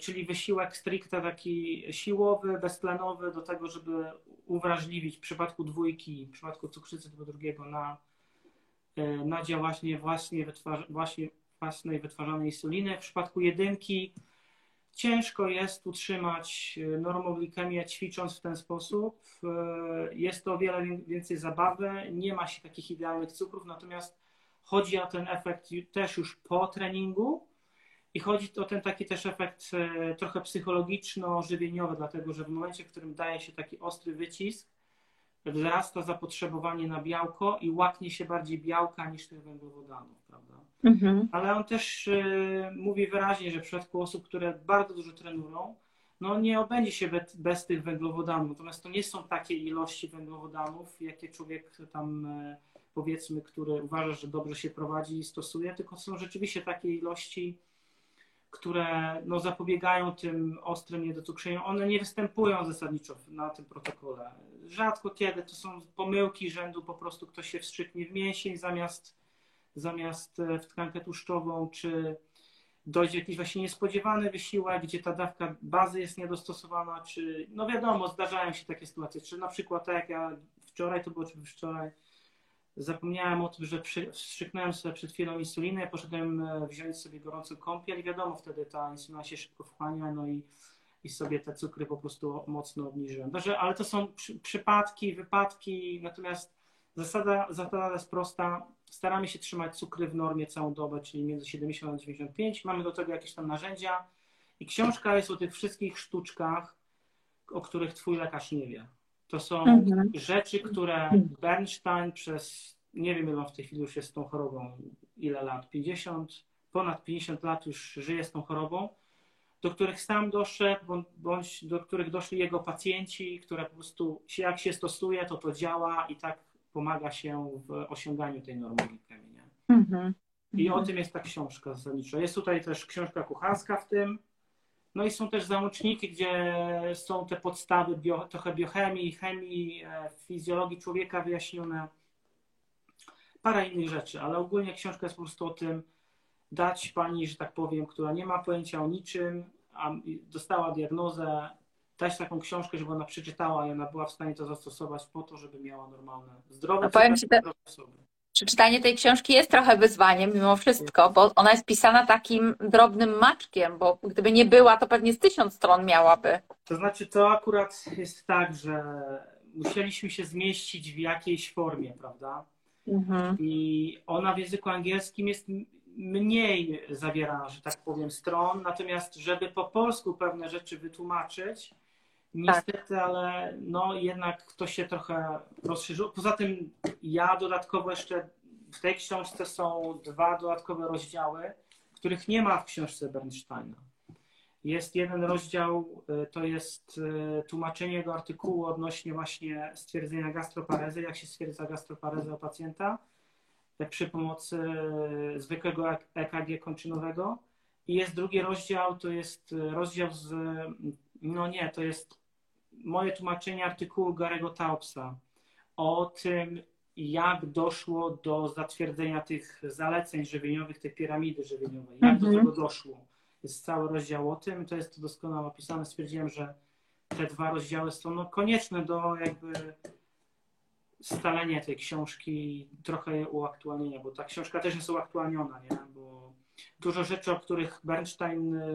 czyli wysiłek stricte taki siłowy, beztlenowy do tego, żeby uwrażliwić w przypadku dwójki, w przypadku cukrzycy typu drugiego na, e, na działanie właśnie, wytwarza, właśnie własnej wytwarzanej insuliny. W przypadku jedynki ciężko jest utrzymać e, normoglikemię ćwicząc w ten sposób. E, jest to o wiele więcej zabawy, nie ma się takich idealnych cukrów, natomiast chodzi o ten efekt też już po treningu, i chodzi o ten taki też efekt e, trochę psychologiczno-żywieniowy, dlatego że w momencie, w którym daje się taki ostry wycisk, wzrasta zapotrzebowanie na białko i łaknie się bardziej białka niż tych węglowodanów, prawda? Mhm. Ale on też y, mówi wyraźnie, że w przypadku osób, które bardzo dużo trenują, no nie obędzie się bez, bez, tych węglowodanów. Natomiast to nie są takie ilości węglowodanów, jakie człowiek tam y, powiedzmy, który uważa, że dobrze się prowadzi i stosuje, tylko są rzeczywiście takie ilości, które no, zapobiegają tym ostrym niedocukrzeniom, one nie występują zasadniczo na tym protokole. Rzadko kiedy to są pomyłki rzędu po prostu ktoś się wstrzyknie w mięsień zamiast, zamiast e, w tkankę tłuszczową, czy dojdzie jakiś właśnie niespodziewany wysiłek, gdzie ta dawka bazy jest niedostosowana, czy no wiadomo, zdarzają się takie sytuacje, czy na przykład tak jak ja wczoraj, to było wczoraj, Zapomniałem o tym, że wstrzyknąłem sobie przed chwilą insulinę, poszedłem e, wziąć sobie gorącą kąpiel i wiadomo, wtedy ta insulina się szybko wchłania, no i, i sobie te cukry po prostu mocno obniżyłem. Także, ale to są przy, przypadki, wypadki, natomiast zasada, zasada jest prosta. Staramy się trzymać cukry w normie całą dobę, czyli między 70 a 95. Mamy do tego jakieś tam narzędzia i książka jest o tych wszystkich sztuczkach, o których twój lekarz nie wie. To są mhm. rzeczy, które Bernstein przez, nie wiem ile on w tej chwili już jest z tą chorobą, ile lat, 50, ponad 50 lat już żyje z tą chorobą, do których sam doszedł, bądź do których doszli jego pacjenci, które po prostu jak się stosuje, to to działa i tak pomaga się w osiąganiu tej normy glikemii. Mhm. I o tym jest ta książka zasadniczo. Jest tutaj też książka kucharska w tym, no i są też załączniki, gdzie są te podstawy bio, trochę biochemii, chemii, e, fizjologii człowieka wyjaśnione. Parę innych rzeczy, ale ogólnie książka jest po prostu o tym, dać pani, że tak powiem, która nie ma pojęcia o niczym, a dostała diagnozę, dać taką książkę, żeby ona przeczytała i ona była w stanie to zastosować po to, żeby miała normalne, zdrowe, powiem ci, te, osoby przeczytanie tej książki jest trochę wyzwaniem mimo wszystko, bo ona jest pisana takim drobnym maczkiem, bo gdyby nie była, to pewnie z tysiąc stron miałaby. To znaczy, to akurat jest tak, że musieliśmy się zmieścić w jakiejś formie, prawda? Mhm. I ona w języku angielskim jest mniej zawiera, że tak powiem, stron, natomiast żeby po polsku pewne rzeczy wytłumaczyć, Niestety, tak. ale no jednak to się trochę rozszerzyło. Poza tym ja dodatkowo jeszcze w tej książce są dwa dodatkowe rozdziały, których nie ma w książce Bernsteina. Jest jeden rozdział, y, to jest y, tłumaczenie jego artykułu odnośnie właśnie stwierdzenia gastroparezy, jak się stwierdza gastroparezę u pacjenta y, przy pomocy zwykłego EKG kończynowego. I jest drugi rozdział, to jest rozdział z, no nie, to jest moje tłumaczenie artykułu Garego Taubsa o tym, jak doszło do zatwierdzenia tych zaleceń żywieniowych, tej piramidy żywieniowej, jak do mhm. tego doszło. Jest cały rozdział o tym, to jest to doskonale opisane. Stwierdziłem, że te dwa rozdziały są no, konieczne do jakby scalenia tej książki, trochę jej uaktualnienia, bo ta książka też jest uaktualniona, nie? Dużo rzeczy, o których Bernstein e,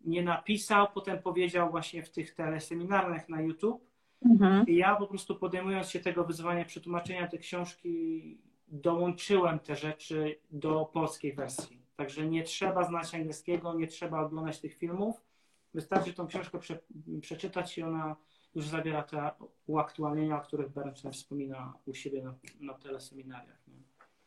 nie napisał, potem powiedział właśnie w tych teleseminarach na YouTube. Mhm. I ja po prostu podejmując się tego wyzwania przetłumaczenia tej książki, dołączyłem te rzeczy do polskiej wersji. Także nie trzeba znać angielskiego, nie trzeba oglądać tych filmów. Wystarczy tą książkę prze, przeczytać i ona już zawiera te uaktualnienia, o których Bernstein wspomina u siebie na, na teleseminariach. Nie?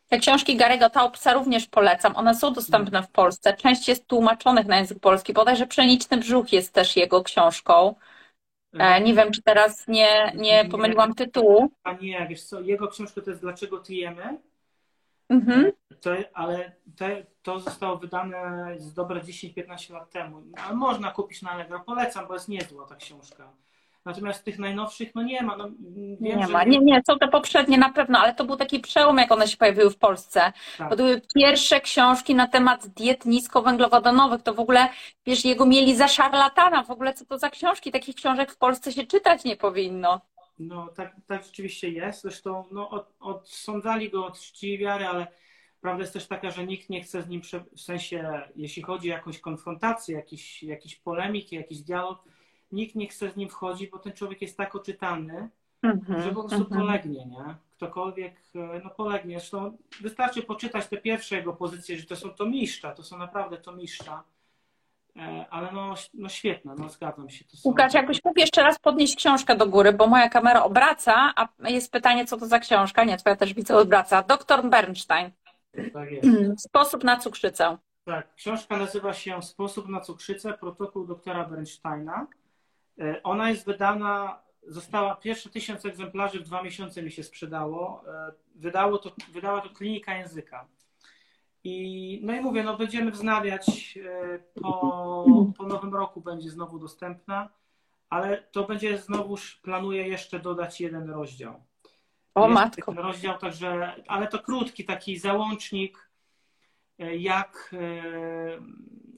Te książki Garego Taubsa również polecam. One są dostępne w Polsce. Część jest tłumaczonych na język polski. Bodajże Pszeniczny Brzuch jest też jego książką. E, nie wiem, czy teraz nie, nie pomyliłam tytułu. A nie, wiesz co, jego książka to jest Dlaczego tyjemy? Mhm. To, ale te, to zostało wydane z dobre 10-15 lat temu. Ale można kupić na Allegro. Polecam, bo jest niezła ta książka. Natomiast tych najnowszych, no nie ma. No, wiem, nie ma. Nie, nie, są te poprzednie na pewno, ale to był taki przełom, jak one się pojawiły w Polsce. Tak. To były pierwsze książki na temat diet niskowęglowodanowych. To w ogóle, wiesz, jego mieli za szarlatana. W ogóle co to za książki? Takich książek w Polsce się czytać nie powinno. No tak, tak rzeczywiście jest. Zresztą no, od, odsądzali go od czci wiary, ale prawda jest też taka, że nikt nie chce z nim, w sensie, jeśli chodzi o jakąś konfrontację, jakiś, jakiś polemiki, jakiś dialog, nikt nie chce z nim wchodzić, bo ten człowiek jest tak oczytany, mm-hmm, że po prostu mm-hmm. polegnie, nie? Ktokolwiek e, no, polegnie. Zresztą wystarczy poczytać te pierwsze jego pozycje, że to są to mistrza, to są naprawdę to mistrza. E, ale no, no świetne, no zgadzam się. To są... Łukasz, jakbyś mógł jeszcze raz podnieść książkę do góry, bo moja kamera obraca, a jest pytanie, co to za książka. Nie, twoja też widzę obraca. Doktor Bernstein. Tak jest. Sposób na cukrzycę. Tak, książka nazywa się Sposób na cukrzycę, protokół doktora Bernsteina. E, ona jest wydana, została pierwsze tysiąc egzemplarzy w dwa miesiące mi się sprzedało. E, wydało to, wydała to klinika języka. I, no i mówię, no będziemy wznawiać e, po, po nowym roku będzie znowu dostępna, ale to będzie znowuż, planuję jeszcze dodać jeden rozdział. O Jest matko. Rozdział, także, ale to krótki taki załącznik, jak,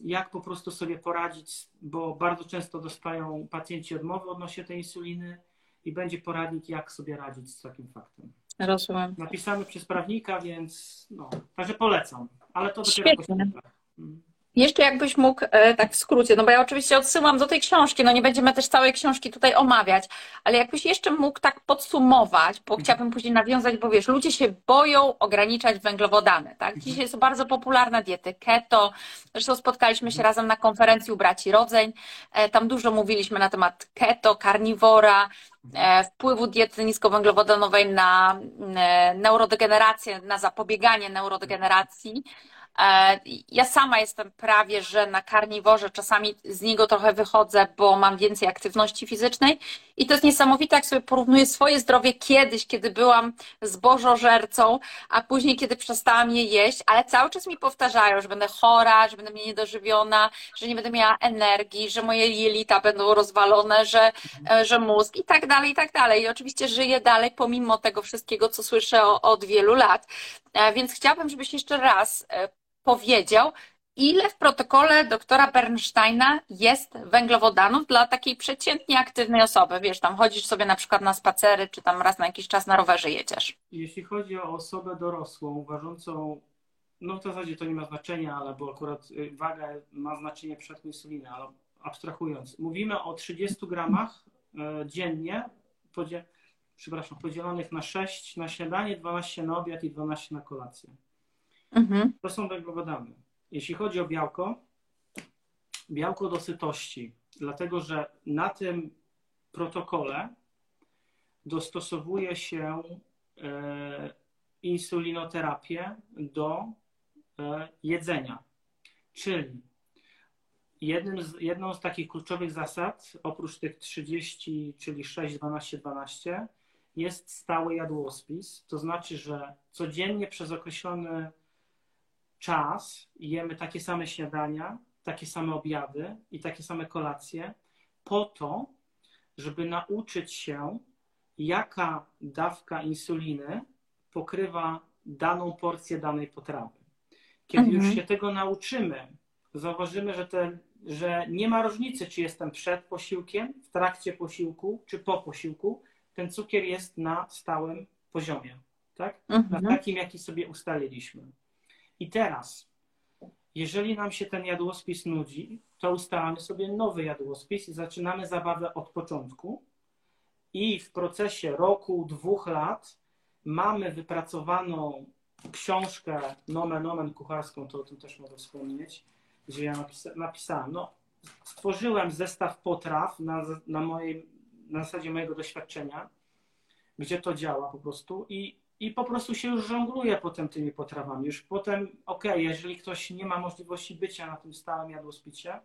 jak po prostu sobie poradzić, bo bardzo często dostają pacjenci odmowy odnośnie tej insuliny i będzie poradnik, jak sobie radzić z takim faktem. Rozumiem. Napisany przez prawnika, więc no, także polecam, ale to dopiero Świetnie. Jeszcze jakbyś mógł, e, tak w skrócie, no bo ja oczywiście odsyłam do tej książki, no nie będziemy też całej książki tutaj omawiać, ale jakbyś jeszcze mógł tak podsumować, bo mhm. chciałabym później nawiązać, bo wiesz, ludzie się boją ograniczać węglowodany, tak? Mhm. Dzisiaj są bardzo popularne diety keto, zresztą spotkaliśmy się mhm. razem na konferencji u braci Rodzeń, e, tam dużo mówiliśmy na temat keto, karniwora, e, wpływu diety niskowęglowodanowej na neurodegenerację, na zapobieganie neurodegeneracji, ja sama jestem prawie, że na karniworze, czasami z niego trochę wychodzę, bo mam więcej aktywności fizycznej i to jest niesamowite, jak sobie porównuję swoje zdrowie kiedyś, kiedy byłam zbożożercą, a później, kiedy przestałam je jeść, ale cały czas mi powtarzają, że będę chora, że będę niedożywiona, że nie będę miała energii, że moje jelita będą rozwalone, że, e, że mózg i tak dalej, i tak dalej. I oczywiście żyję dalej pomimo tego wszystkiego, co słyszę od wielu lat. E, więc chciałabym, żebyś jeszcze raz powiedział, ile w protokole doktora Bernsteina jest węglowodanów dla takiej przeciętnie aktywnej osoby. Wiesz, tam chodzisz sobie na przykład na spacery, czy tam raz na jakiś czas na rowerze jedziesz. Jeśli chodzi o osobę dorosłą, ważącą, no w zasadzie to nie ma znaczenia, ale bo akurat y, waga ma znaczenie przed insuliny, ale abstrahując, mówimy o 30 gramach e, dziennie, podzie, przepraszam, podzielonych na 6 na śniadanie, 12 na obiad i 12 na kolację. Mhm. To są węglowodany. Jeśli chodzi o białko, białko do sytości, dlatego że na tym protokole dostosowuje się e, insulinoterapię do e, jedzenia. Czyli z, jedną z takich kluczowych zasad, oprócz tych 30, czyli 6, 12, 12, jest stały jadłospis. To znaczy, że codziennie przez określony czas jemy takie same śniadania, takie same obiady i takie same kolacje, po to, żeby nauczyć się, jaka dawka insuliny pokrywa daną porcję danej potrawy. Kiedy mhm. już się tego nauczymy, zauważymy, że, te, że nie ma różnicy, czy jestem przed posiłkiem, w trakcie posiłku, czy po posiłku, ten cukier jest na stałym poziomie, tak? Mhm. Na takim, jaki sobie ustaliliśmy. I teraz, jeżeli nam się ten jadłospis nudzi, to ustalamy sobie nowy jadłospis i zaczynamy zabawę od początku. I w procesie roku, dwóch lat mamy wypracowaną książkę nomen nomen kucharską, to o tym też mogę wspomnieć, gdzie ja napisa napisałem, no, stworzyłem zestaw potraw na, na, mojej, na zasadzie mojego doświadczenia, gdzie to działa po prostu i, i po prostu się już żongluje potem tymi potrawami. Już potem, okej, okay, jeżeli ktoś nie ma możliwości bycia na tym stałym jadłospicie,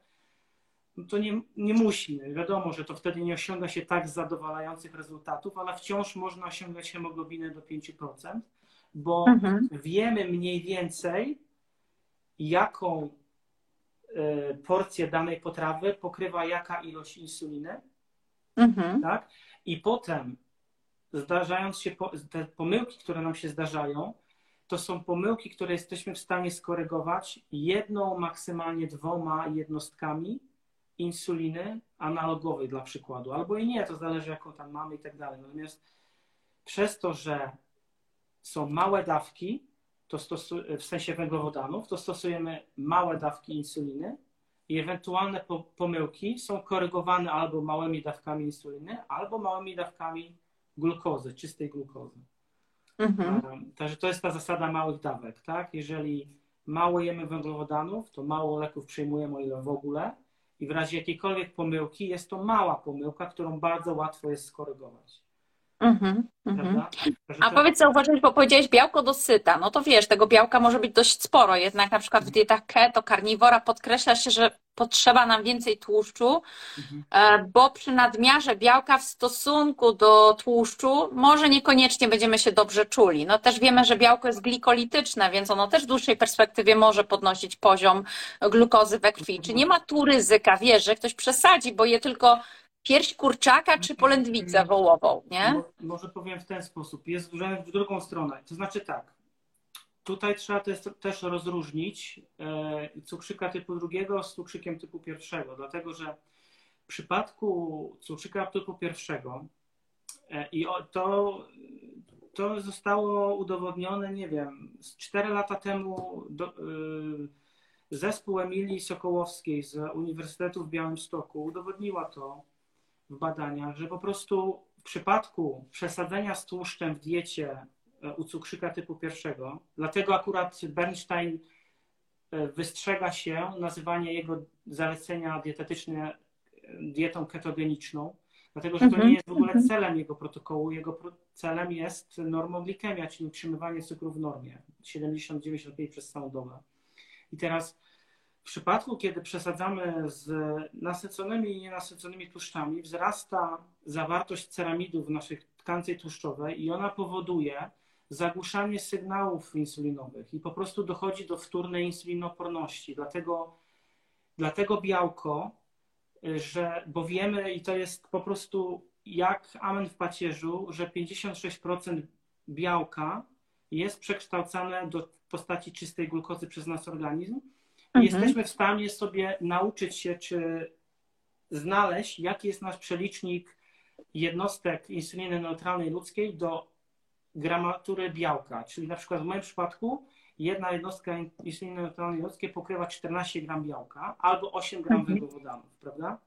no to nie, nie musi. Wiadomo, że to wtedy nie osiąga się tak zadowalających rezultatów, ale wciąż można osiągać hemoglobinę do 5%, bo mhm. wiemy mniej więcej, jaką e, porcję danej potrawy pokrywa jaka ilość insuliny. Mhm. Tak? I potem zdarzając się, te pomyłki, które nam się zdarzają, to są pomyłki, które jesteśmy w stanie skorygować jedną, maksymalnie dwoma jednostkami insuliny analogowej dla przykładu, albo i nie, to zależy jaką tam mamy i tak dalej. Natomiast przez to, że są małe dawki, to stosu- w sensie węglowodanów, to stosujemy małe dawki insuliny i ewentualne po- pomyłki są korygowane albo małymi dawkami insuliny, albo małymi dawkami glukozy, czystej glukozy. Mhm. Także to jest ta zasada małych dawek, tak? Jeżeli mało jemy węglowodanów, to mało leków przyjmujemy, o ile w ogóle, i w razie jakiejkolwiek pomyłki jest to mała pomyłka, którą bardzo łatwo jest skorygować. Mm-hmm, mm-hmm. A powiedz, zauważyłeś, bo powiedziałeś białko dosyta. No to wiesz, tego białka może być dość sporo, jednak na przykład w dietach keto, karniwora podkreśla się, że potrzeba nam więcej tłuszczu, mm-hmm. bo przy nadmiarze białka w stosunku do tłuszczu może niekoniecznie będziemy się dobrze czuli. No też wiemy, że białko jest glikolityczne, więc ono też w dłuższej perspektywie może podnosić poziom glukozy we krwi. Czy nie ma tu ryzyka, wiesz, że ktoś przesadzi, bo je tylko pierś kurczaka czy polędwicę wołową, nie? Może powiem w ten sposób. Jest w drugą stronę. To znaczy tak. Tutaj trzeba też rozróżnić e, cukrzyka typu drugiego z cukrzykiem typu pierwszego, dlatego że w przypadku cukrzyka typu pierwszego e, i to, to zostało udowodnione, nie wiem, 4 lata temu do, e, zespół Emilii Sokołowskiej z Uniwersytetu w Białymstoku udowodniła to, w badaniach, że po prostu w przypadku przesadzenia z tłuszczem w diecie e, u cukrzyka typu pierwszego, dlatego akurat Bernstein e, wystrzega się nazywanie jego zalecenia dietetyczne e, dietą ketogeniczną, dlatego że to mhm. nie jest w ogóle mhm. celem jego protokołu. Jego celem jest normoglikemia, czyli utrzymywanie cukru w normie 70-95 przez całą dobę. I teraz w przypadku, kiedy przesadzamy z nasyconymi i nienasyconymi tłuszczami, wzrasta zawartość ceramidu w naszej tkance tłuszczowej i ona powoduje zagłuszanie sygnałów insulinowych i po prostu dochodzi do wtórnej insulinoporności. Dlatego, dlatego białko, że, bo wiemy i to jest po prostu jak amen w pacierzu, że 56% białka jest przekształcane do postaci czystej glukozy przez nasz organizm, mhm. jesteśmy w stanie sobie nauczyć się, czy znaleźć, jaki jest nasz przelicznik jednostek insuliny neutralnej ludzkiej do gramatury białka. Czyli na przykład w moim przypadku jedna jednostka insuliny neutralnej ludzkiej pokrywa 14 gram białka albo 8 gram mhm. węglowodanów, prawda?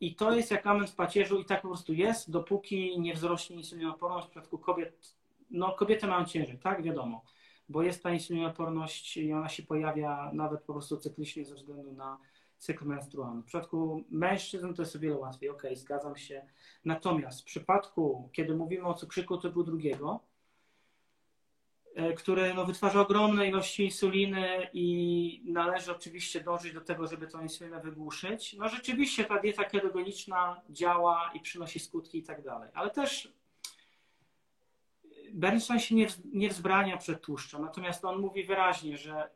I to jest jak amen w pacierzu i tak po prostu jest, dopóki nie wzrośnie insulinoporność w przypadku kobiet. No kobiety mają ciężej, tak? Wiadomo bo jest ta insulinoporność i ona się pojawia nawet po prostu cyklicznie ze względu na cykl menstrualny. W przypadku mężczyzn to jest o wiele łatwiej, ok, zgadzam się. Natomiast w przypadku, kiedy mówimy o cukrzyku typu drugiego, e, który no, wytwarza ogromne ilości insuliny i należy oczywiście dążyć do tego, żeby tą insulinę wygłuszyć. No rzeczywiście ta dieta ketogeniczna działa i przynosi skutki i tak dalej. Ale też Bernstein się nie, nie wzbrania przed tłuszczem, natomiast on mówi wyraźnie, że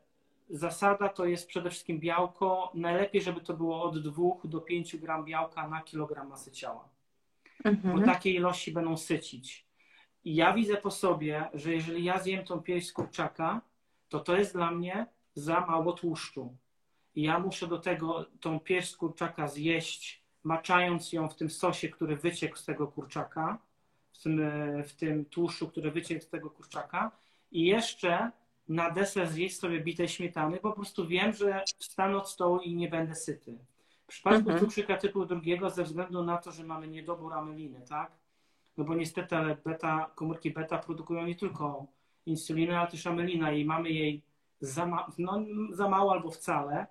zasada to jest przede wszystkim białko. Najlepiej, żeby to było od 2 do 5 gram białka na kilogram masy ciała. Mhm. Bo takie ilości będą sycić. I ja widzę po sobie, że jeżeli ja zjem tą pierś z kurczaka, to to jest dla mnie za mało tłuszczu. I ja muszę do tego tą pierś z kurczaka zjeść, maczając ją w tym sosie, który wyciekł z tego kurczaka w tym, w tym tłuszczu, który wyciekł z tego kurczaka i jeszcze na deser zjeść sobie bitej śmietany, po prostu wiem, że wstanę od stołu i nie będę syty. W przypadku mhm. cukrzyka typu drugiego, ze względu na to, że mamy niedobór ameliny, tak? No bo niestety ale beta, komórki beta produkują nie tylko insulinę, ale też amelina i mamy jej za, ma, no, za mało albo wcale.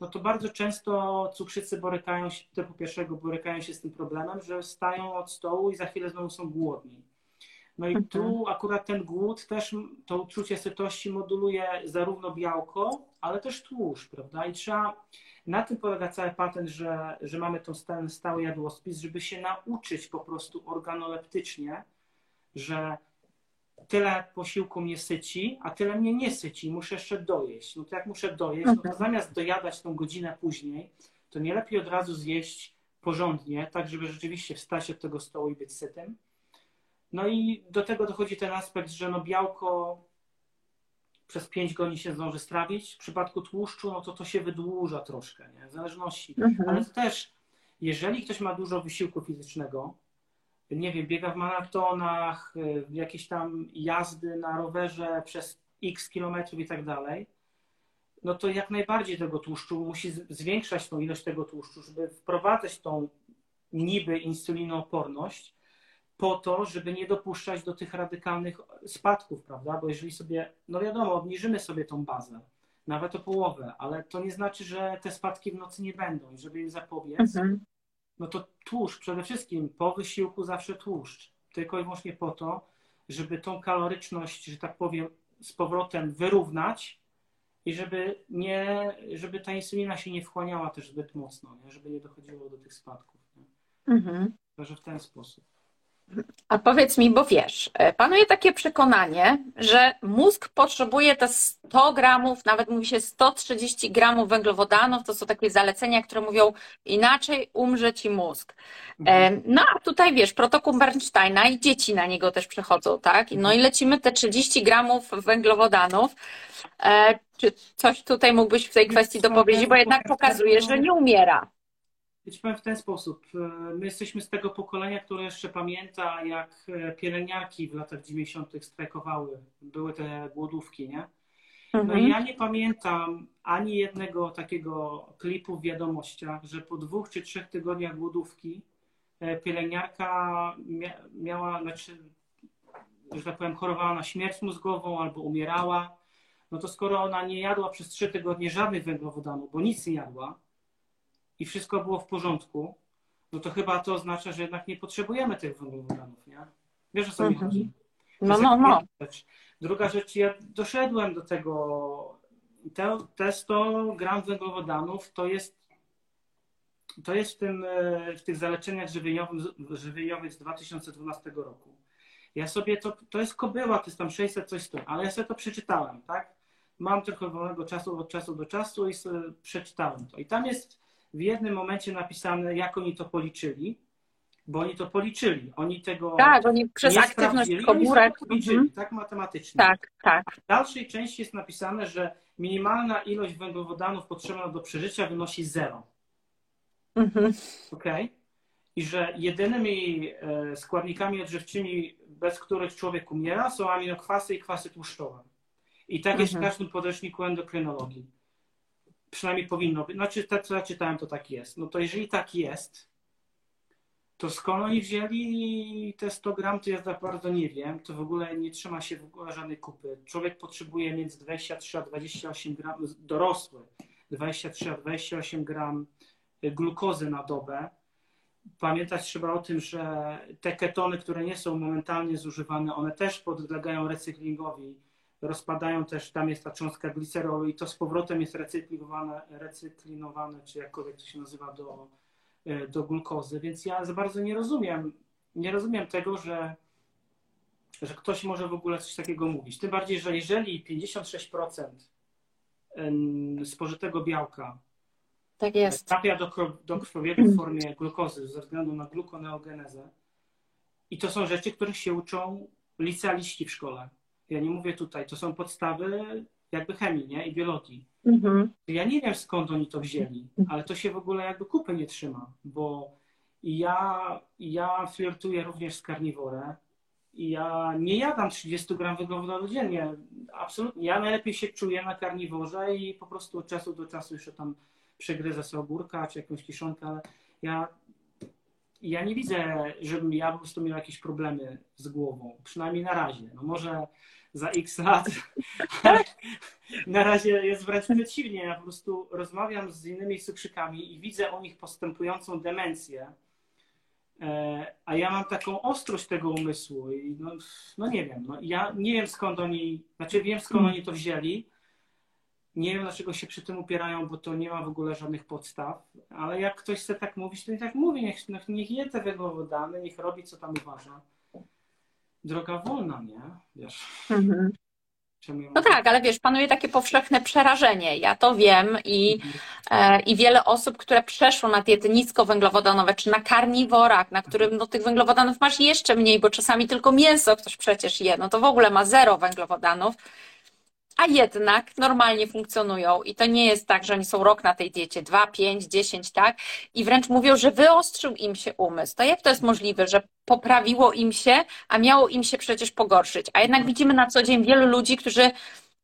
No to bardzo często cukrzycy borykają się, typu pierwszego borykają się z tym problemem, że stają od stołu i za chwilę znowu są głodni. No i tu mhm. akurat ten głód też, to uczucie sytości moduluje zarówno białko, ale też tłuszcz, prawda? I trzeba, na tym polega cały patent, że, że mamy ten stały jadłospis, żeby się nauczyć po prostu organoleptycznie, że tyle posiłku mnie syci, a tyle mnie nie syci, muszę jeszcze dojeść. No to jak muszę dojeść, no to mhm. zamiast dojadać tą godzinę później, to nie lepiej od razu zjeść porządnie, tak żeby rzeczywiście wstać od tego stołu i być sytym. No i do tego dochodzi ten aspekt, że no białko przez 5 godzin się zdąży strawić. W przypadku tłuszczu, no to to się wydłuża troszkę, nie? w zależności. Mhm. Ale to też, jeżeli ktoś ma dużo wysiłku fizycznego, nie wiem, biega w maratonach, y, jakieś tam jazdy na rowerze przez x kilometrów i tak dalej, no to jak najbardziej tego tłuszczu musi zwiększać tą ilość tego tłuszczu, żeby wprowadzać tą niby insulinooporność po to, żeby nie dopuszczać do tych radykalnych spadków, prawda? Bo jeżeli sobie, no wiadomo, obniżymy sobie tą bazę, nawet o połowę, ale to nie znaczy, że te spadki w nocy nie będą i żeby im zapobiec, mhm no to tłuszcz przede wszystkim po wysiłku zawsze tłuszcz. Tylko i wyłącznie po to, żeby tą kaloryczność, że tak powiem, z powrotem wyrównać i żeby, nie, żeby ta insulina się nie wchłaniała też zbyt mocno, nie? żeby nie dochodziło do tych spadków. Nie? Mhm. Także w ten sposób. A powiedz mi, bo wiesz, e, panuje takie przekonanie, że mózg potrzebuje te 100 gramów, nawet mówi się 130 gramów węglowodanów, to są takie zalecenia, które mówią inaczej umrze ci mózg. E, mhm. No a tutaj wiesz, protokół Bernsteina i dzieci na niego też przechodzą, tak? No i lecimy te 30 gramów węglowodanów. E, czy coś tutaj mógłbyś w tej kwestii dopowiedzieć, bo jednak pokazuje, że nie umiera. Ci powiem w ten sposób. E, my jesteśmy z tego pokolenia, które jeszcze pamięta, jak e, pielęgniarki w latach 90. strajkowały. Były te głodówki, nie? No mhm. i ja nie pamiętam ani jednego takiego klipu w wiadomościach, że po dwóch czy trzech tygodniach głodówki e, pielęgniarka miała, znaczy, że tak powiem, chorowała na śmierć mózgową albo umierała. No to skoro ona nie jadła przez trzy tygodnie żadnych węglowodanów, bo nic nie jadła, i wszystko było w porządku, no to chyba to oznacza, że jednak nie potrzebujemy tych węglowodanów, nie? Wiesz o co mi mhm. chodzi? No, no, no. Rzecz. Druga rzecz, ja doszedłem do tego, te, te 100 gram węglowodanów to jest to jest w, tym, w tych zaleceniach żywieniowych, żywieniowych z 2012 roku. Ja sobie to, to jest kobyła, to jest tam 600 coś z tym, ale ja sobie to przeczytałem, tak? Mam trochę wolnego czasu od czasu do czasu i sobie przeczytałem to. I tam jest w jednym momencie napisane, jak oni to policzyli, bo oni to policzyli. Oni tego. Tak, oni przez aktywność komórek. Policzyli, mhm. tak matematycznie. Tak, tak. W dalszej części jest napisane, że minimalna ilość węglowodanów potrzebna do przeżycia wynosi zero. Mhm. Ok? I że jedynymi e, składnikami odżywczymi, bez których człowiek umiera, są aminokwasy i kwasy tłuszczowe. I tak jest w mhm. każdym podręczniku endokrynologii przynajmniej powinno być. Znaczy, to co ja czytałem, to tak jest. No to jeżeli tak jest, to skąd oni wzięli te 100 gram, to ja za bardzo nie wiem. To w ogóle nie trzyma się w ogóle żadnej kupy. Człowiek potrzebuje między 23 a 28 gram, dorosły, 23 a 28 gram glukozy na dobę. Pamiętać trzeba o tym, że te ketony, które nie są momentalnie zużywane, one też podlegają recyklingowi rozpadają też, tam jest ta cząstka glicerolu i to z powrotem jest recyklingowane, recyklinowane, czy jakkolwiek to się nazywa, do, e, do glukozy. Więc ja za bardzo nie rozumiem, nie rozumiem tego, że, że ktoś może w ogóle coś takiego mówić. Tym bardziej, że jeżeli 56% spożytego białka tak jest. trafia do, do krwiobiegu w formie glukozy ze względu na glukoneogenezę, i to są rzeczy, których się uczą licealiści w szkole ja nie mówię tutaj, to są podstawy jakby chemii nie? i biologii. Mhm. Ja nie wiem skąd oni to wzięli, ale to się w ogóle jakby kupy nie trzyma, bo ja, ja flirtuję również z karniworem i ja nie jadam 30 gram węglowodanów dziennie. Absolutnie. Ja najlepiej się czuję na karniworze i po prostu od czasu do czasu jeszcze tam przegryzę sobie ogórka czy jakąś kiszonkę, ale ja, ja nie widzę, żebym ja po prostu miał jakieś problemy z głową. Przynajmniej na razie. No może za x lat. [laughs] Na razie jest wręcz przeciwnie. Ja po prostu rozmawiam z innymi cukrzykami i widzę u nich postępującą demencję. E, a ja mam taką ostrość tego umysłu i no, no nie wiem. No, ja nie wiem skąd oni, znaczy wiem skąd oni to wzięli. Nie wiem dlaczego się przy tym upierają, bo to nie ma w ogóle żadnych podstaw. Ale jak ktoś chce tak mówić, to i tak mówi. Niech, niech je te węglowodany, niech robi co tam uważa. Droga wolna, nie? Wiesz. Mhm. No tak, ale wiesz, panuje takie powszechne przerażenie. Ja to wiem i, e, i wiele osób, które przeszło na diety niskowęglowodanowe, czy na karniworak, na którym no, tych węglowodanów masz jeszcze mniej, bo czasami tylko mięso ktoś przecież je, no to w ogóle ma zero węglowodanów a jednak normalnie funkcjonują. I to nie jest tak, że oni są rok na tej diecie, dwa, pięć, dziesięć, tak? I wręcz mówią, że wyostrzył im się umysł. To jak to jest możliwe, że poprawiło im się, a miało im się przecież pogorszyć? A jednak widzimy na co dzień wielu ludzi, którzy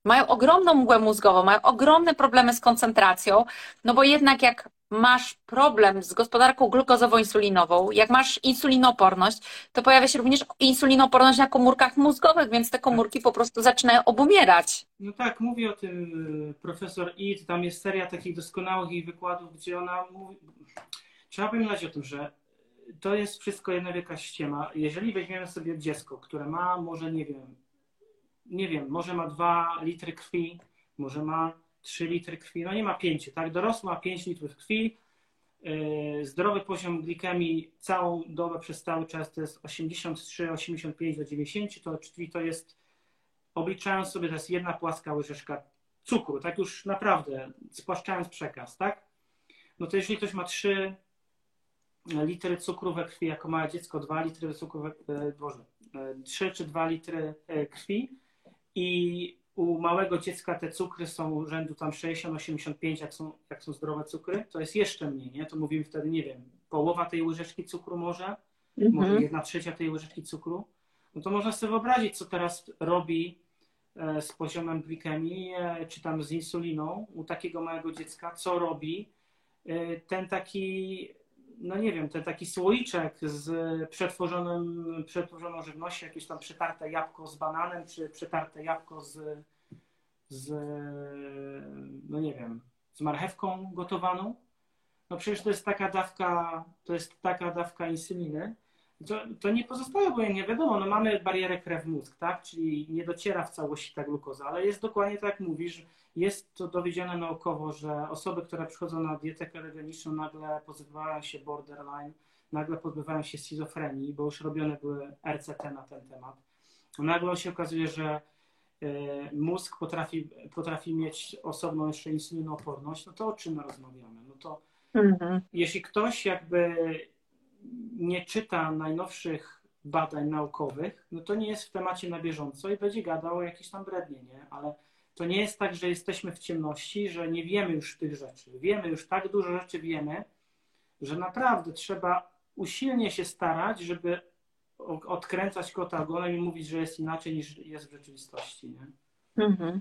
mają ogromną mgłę mózgową, mają ogromne problemy z koncentracją, no bo jednak jak masz problem z gospodarką glukozowo-insulinową, jak masz insulinoporność, to pojawia się również insulinoporność na komórkach mózgowych, więc te komórki po prostu zaczynają obumierać. No tak, mówi o tym y, profesor Id, tam jest seria takich doskonałych jej wykładów, gdzie ona mówi... Trzeba pamiętać o tym, że to jest wszystko jedna wielka ściema. Jeżeli weźmiemy sobie dziecko, które ma może, nie wiem, nie wiem, może ma 2 litry krwi, może ma 3 litry krwi, no nie ma 5, tak? Dorosły ma 5 litrów krwi, yy, zdrowy poziom glikemii całą dobę przez cały czas to jest 83, 85 do 90, to, czyli to jest, obliczając sobie, to jest jedna płaska łyżeczka cukru, tak już naprawdę, spłaszczając przekaz, tak? No to jeżeli ktoś ma 3 litry cukru we krwi, jako małe dziecko 2 litry cukru we, e, Boże, 3 e, czy 2 litry e, krwi i u małego dziecka te cukry są rzędu tam 60-85, jak są, jak są zdrowe cukry, to jest jeszcze mniej, nie? To mówimy wtedy, nie wiem, połowa tej łyżeczki cukru może, mhm. może jedna trzecia tej łyżeczki cukru. No to można sobie wyobrazić, co teraz robi e, z poziomem glikemii, e, czy tam z insuliną u takiego małego dziecka, co robi e, ten taki no nie wiem, ten taki słoiczek z przetworzonym, przetworzoną żywnością, jakieś tam przetarte jabłko z bananem, czy przetarte jabłko z, z no nie wiem, z marchewką gotowaną. No przecież to jest taka dawka, to jest taka dawka insuliny. To, to nie pozostaje obojętnie, wiadomo, no mamy barierę krew-mózg, tak? Czyli nie dociera w całości ta glukoza, ale jest dokładnie tak jak mówisz, jest to dowiedzione naukowo, że osoby, które przychodzą na dietę ketogeniczną, nagle pozbywają się borderline, nagle pozbywają się schizofrenii, bo już robione były RCT na ten temat. Nagle się okazuje, że e, mózg potrafi, potrafi mieć osobną jeszcze insulinooporność, no to o czym rozmawiamy? No to mhm. jeśli ktoś jakby nie czyta najnowszych badań naukowych, no to nie jest w temacie na bieżąco i będzie gadał o jakieś tam brednie, nie? Ale to nie jest tak, że jesteśmy w ciemności, że nie wiemy już tych rzeczy. Wiemy już tak dużo rzeczy wiemy, że naprawdę trzeba usilnie się starać, żeby odkręcać kota ogonem i mówić, że jest inaczej niż jest w rzeczywistości. Nie? Mhm.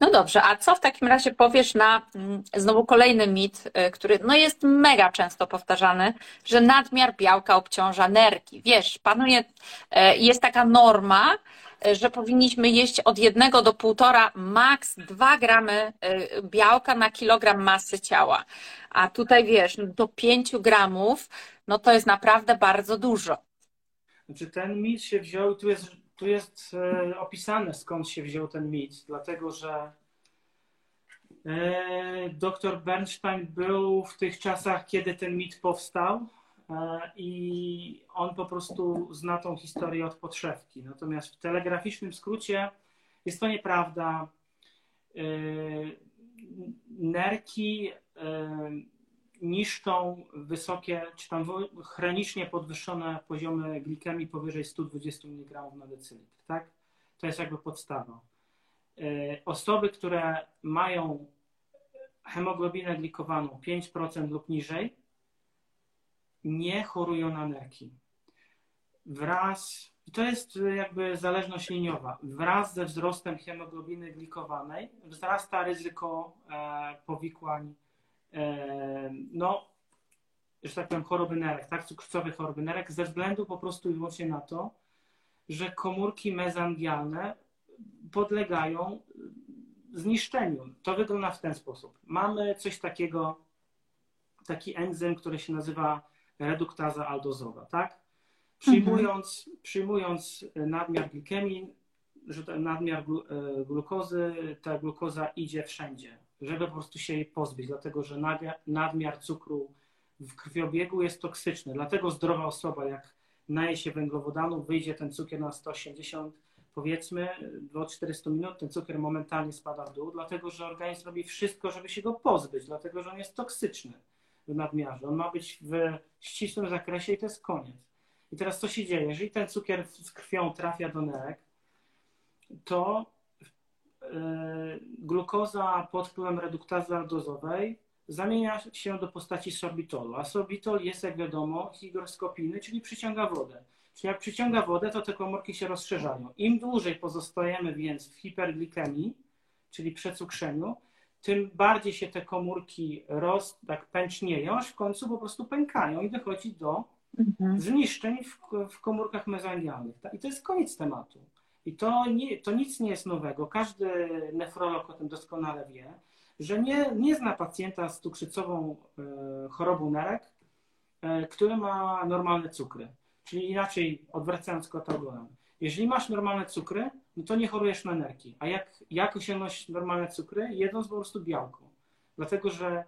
No dobrze, a co w takim razie powiesz na mm, znowu kolejny mit, y, który no jest mega często powtarzany, że nadmiar białka obciąża nerki. Wiesz, panuje, y, jest taka norma, y, że powinniśmy jeść od 1 do 1,5, maks 2 gramy białka na kilogram masy ciała. A tutaj wiesz, do 5 gramów, no to jest naprawdę bardzo dużo. Znaczy ten mit się wziął, tu jest tu jest e, opisane, skąd się wziął ten mit, dlatego że e, dr Bernstein był w tych czasach, kiedy ten mit powstał e, i on po prostu zna tą historię od podszewki. Natomiast w telegraficznym skrócie jest to nieprawda. Nerki niszczą wysokie, czy tam chronicznie podwyższone poziomy glikemii powyżej 120 mg na decylitr, tak? To jest jakby podstawa. E, osoby, które mają hemoglobinę glikowaną 5% lub niżej, nie chorują na nerki. Wraz, to jest jakby zależność liniowa, wraz ze wzrostem hemoglobiny glikowanej wzrasta ryzyko e, powikłań no, że tak powiem, choroby nerek, tak, cukrzycowej choroby nerek, ze względu po prostu i wyłącznie na to, że komórki mezangialne podlegają zniszczeniu. To wygląda w ten sposób. Mamy coś takiego, taki enzym, który się nazywa reduktaza aldozowa, tak? Przyjmując, mhm. przyjmując nadmiar glikemii, że ten nadmiar e, glukozy, ta glukoza idzie wszędzie, żeby po prostu się jej pozbyć, dlatego że nadmiar cukru w krwiobiegu jest toksyczny. Dlatego zdrowa osoba, jak naje się węglowodanów, wyjdzie ten cukier na 180, powiedzmy, do 400 minut, ten cukier momentalnie spada w dół, dlatego że organizm robi wszystko, żeby się go pozbyć, dlatego że on jest toksyczny w nadmiarze. On ma być w ścisłym zakresie i to jest koniec. I teraz co się dzieje? Jeżeli ten cukier z krwią trafia do nerek, to glukoza pod wpływem reduktazy dozowej zamienia się do postaci sorbitolu, a sorbitol jest, jak wiadomo, hygroskopijny, czyli przyciąga wodę. Czyli jak przyciąga wodę, to te komórki się rozszerzają. Im dłużej pozostajemy więc w hiperglikemii, czyli przecukrzeniu, tym bardziej się te komórki roz, tak pęcznieją, aż w końcu po prostu pękają i dochodzi do mhm. zniszczeń w, w komórkach mezoangialnych. I to jest koniec tematu. I to, nie, to nic nie jest nowego. Każdy nefrolog o tym doskonale wie, że nie, nie zna pacjenta z cukrzycową e, chorobą nerek, e, który ma normalne cukry. Czyli inaczej, odwracając kota ogonem. Jeżeli masz normalne cukry, no to nie chorujesz na nerki. A jak, jak osiągnąć normalne cukry? Jedząc po prostu białko. Dlatego, że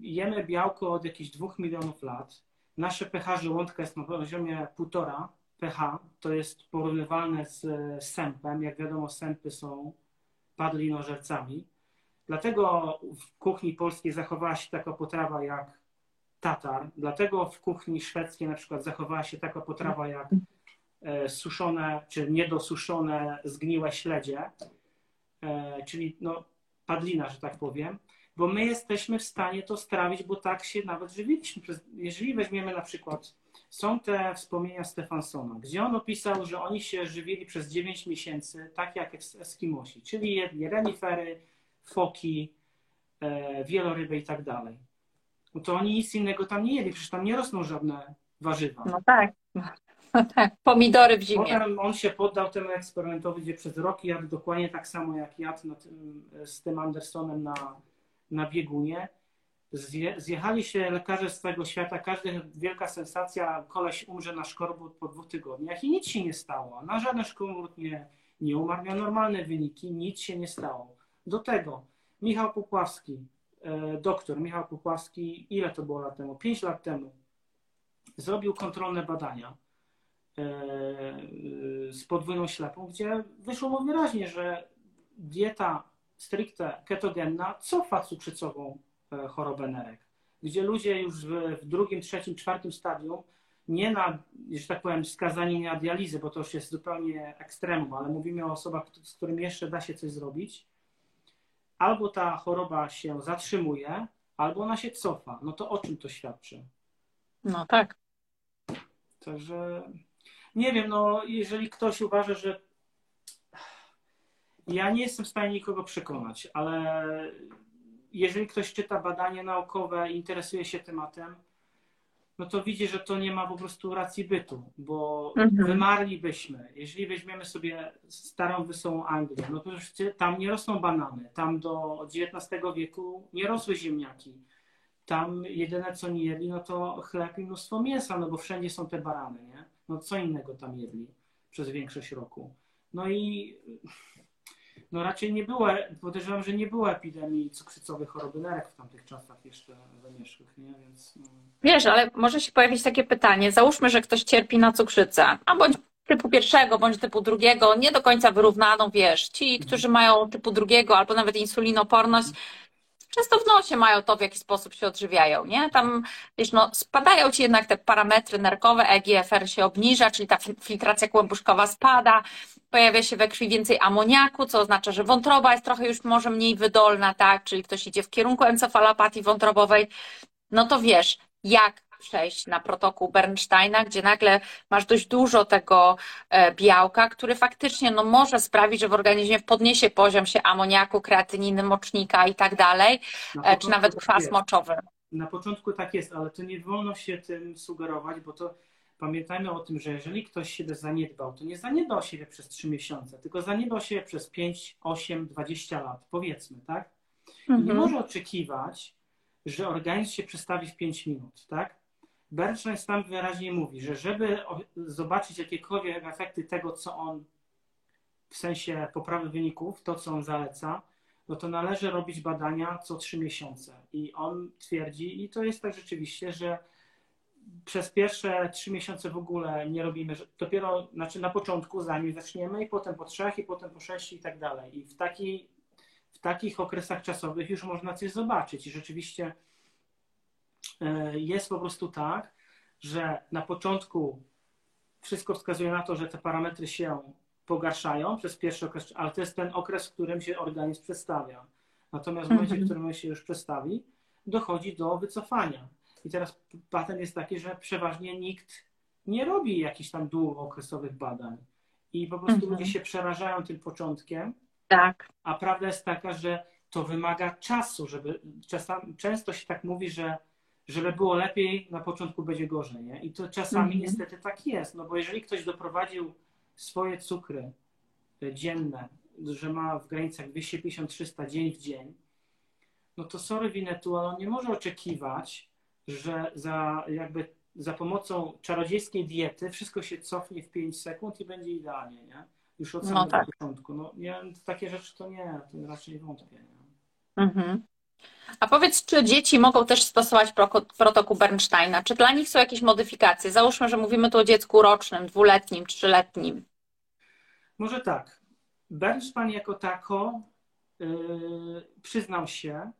jemy białko od jakichś dwóch milionów lat. Nasze pH żołądka jest na poziomie półtora pH. To jest porównywalne z sępem. Jak wiadomo, sępy są padlinożercami. Dlatego w kuchni polskiej zachowała się taka potrawa jak tatar. Dlatego w kuchni szwedzkiej na przykład zachowała się taka potrawa jak e, suszone czy niedosuszone, zgniłe śledzie, e, czyli no, padlina, że tak powiem, bo my jesteśmy w stanie to strawić, bo tak się nawet żywiliśmy. Jeżeli weźmiemy na przykład, są te wspomnienia Stefansona, gdzie on opisał, że oni się żywili przez 9 miesięcy tak jak Eskimosi, czyli jedli renifery, foki, e, wieloryby i tak dalej. No to oni nic innego tam nie jedli, przecież tam nie rosną żadne warzywa. No tak. No tak, pomidory w zimie. Potem on się poddał temu eksperymentowi, gdzie przez rok jadł dokładnie tak samo jak jadł tym, z tym Andersonem na, na biegunie. Zje, zjechali się lekarze z całego świata, każda wielka sensacja, koleś umrze na szkorbut po dwóch tygodniach i nic się nie stało. Na żaden szkorbut nie, nie umarł, miał normalne wyniki, nic się nie stało. Do tego Michał Popławski, e, doktor Michał Popławski, ile to było lat temu? Pięć lat temu, zrobił kontrolne badania e, z podwójną ślepą, gdzie wyszło mu wyraźnie, że dieta stricte ketogenna cofa cukrzycową chorobę nerek, gdzie ludzie już w, drugim, trzecim, czwartym stadium nie na, że tak powiem, skazani na dializę, bo to już jest zupełnie ekstremum, ale mówimy o osobach, z którymi jeszcze da się coś zrobić, albo ta choroba się zatrzymuje, albo ona się cofa. No to o czym to świadczy? No tak. Także nie wiem, no jeżeli ktoś uważa, że ja nie jestem w stanie nikogo przekonać, ale jeżeli ktoś czyta badania naukowe, interesuje się tematem, no to widzi, że to nie ma po prostu racji bytu, bo mhm. wymarlibyśmy. Jeżeli weźmiemy sobie starą wesołą Anglię, no to tam nie rosną banany, tam do XIX wieku nie rosły ziemniaki. Tam jedyne co nie jedli, no to chleb i mnóstwo mięsa, no bo wszędzie są te barany, nie? No co innego tam jedli przez większość roku. No i no raczej nie było, podejrzewam, że nie było epidemii cukrzycowej choroby nerek w tamtych czasach jeszcze zamieszłych, nie? Więc, no. Wiesz, ale może się pojawić takie pytanie, załóżmy, że ktoś cierpi na cukrzycę, a bądź typu pierwszego, bądź typu drugiego, nie do końca wyrównaną, wiesz, ci, którzy mają typu drugiego albo nawet insulinoporność, często w nosie mają to, w jaki sposób się odżywiają, nie? Tam, wiesz, no, spadają ci jednak te parametry nerkowe, EGFR się obniża, czyli ta filtracja kłębuszkowa spada, pojawia się we krwi więcej amoniaku, co oznacza, że wątroba jest trochę już może mniej wydolna, tak? Czyli ktoś idzie w kierunku encefalopatii wątrobowej, no to wiesz, jak przejść na protokół Bernsteina, gdzie nagle masz dość dużo tego e, białka, który faktycznie no, może sprawić, że w organizmie podniesie poziom się amoniaku, kreatyniny, mocznika i tak dalej, e, czy nawet kwas moczowy. Na początku tak jest, ale to nie wolno się tym sugerować, bo to pamiętajmy o tym, że jeżeli ktoś siebie zaniedbał, to nie zaniedbał siebie przez 3 miesiące, tylko zaniedbał siebie przez 5, 8, 20 lat, powiedzmy, tak? I nie Mhm. może oczekiwać, że organizm się przestawi w 5 minut, tak? Bernstein sam wyraźnie mówi, że żeby zobaczyć jakiekolwiek efekty tego, co on w sensie poprawy wyników, to co on zaleca, no to należy robić badania co 3 miesiące. I on twierdzi, i to jest tak rzeczywiście, że przez pierwsze 3 miesiące w ogóle nie robimy, dopiero znaczy na początku, zanim zaczniemy, i potem po trzech, i potem po sześciu i tak dalej. I w, taki, w takich okresach czasowych już można coś zobaczyć. I rzeczywiście jest po prostu tak, że na początku wszystko wskazuje na to, że te parametry się pogarszają przez pierwszy okres, ale to jest ten okres, w którym się organizm przedstawia. Natomiast w momencie, w Mhm. którym się już przedstawi, dochodzi do wycofania. I teraz patent jest taki, że przeważnie nikt nie robi jakichś tam długookresowych badań. I po prostu Mhm. ludzie się przerażają tym początkiem, Tak. a prawda jest taka, że to wymaga czasu, żeby czasami, często się tak mówi, że żeby było lepiej, na początku będzie gorzej. Nie? I to czasami Mhm. niestety tak jest, no bo jeżeli ktoś doprowadził swoje cukry e, dzienne, że ma w granicach 250-300 dzień w dzień, no to sorry Winetu, ale on nie może oczekiwać, że za jakby za pomocą czarodziejskiej diety wszystko się cofnie w 5 sekund i będzie idealnie, nie? Już od No samego tak. początku. No nie, takie rzeczy to nie, to raczej wątpię. Nie? Mhm. A powiedz, czy dzieci mogą też stosować protokół Bernsteina? Czy dla nich są jakieś modyfikacje? Załóżmy, że mówimy tu o dziecku rocznym, dwuletnim, trzyletnim. Może tak. Bernstein jako tako yy, przyznał się,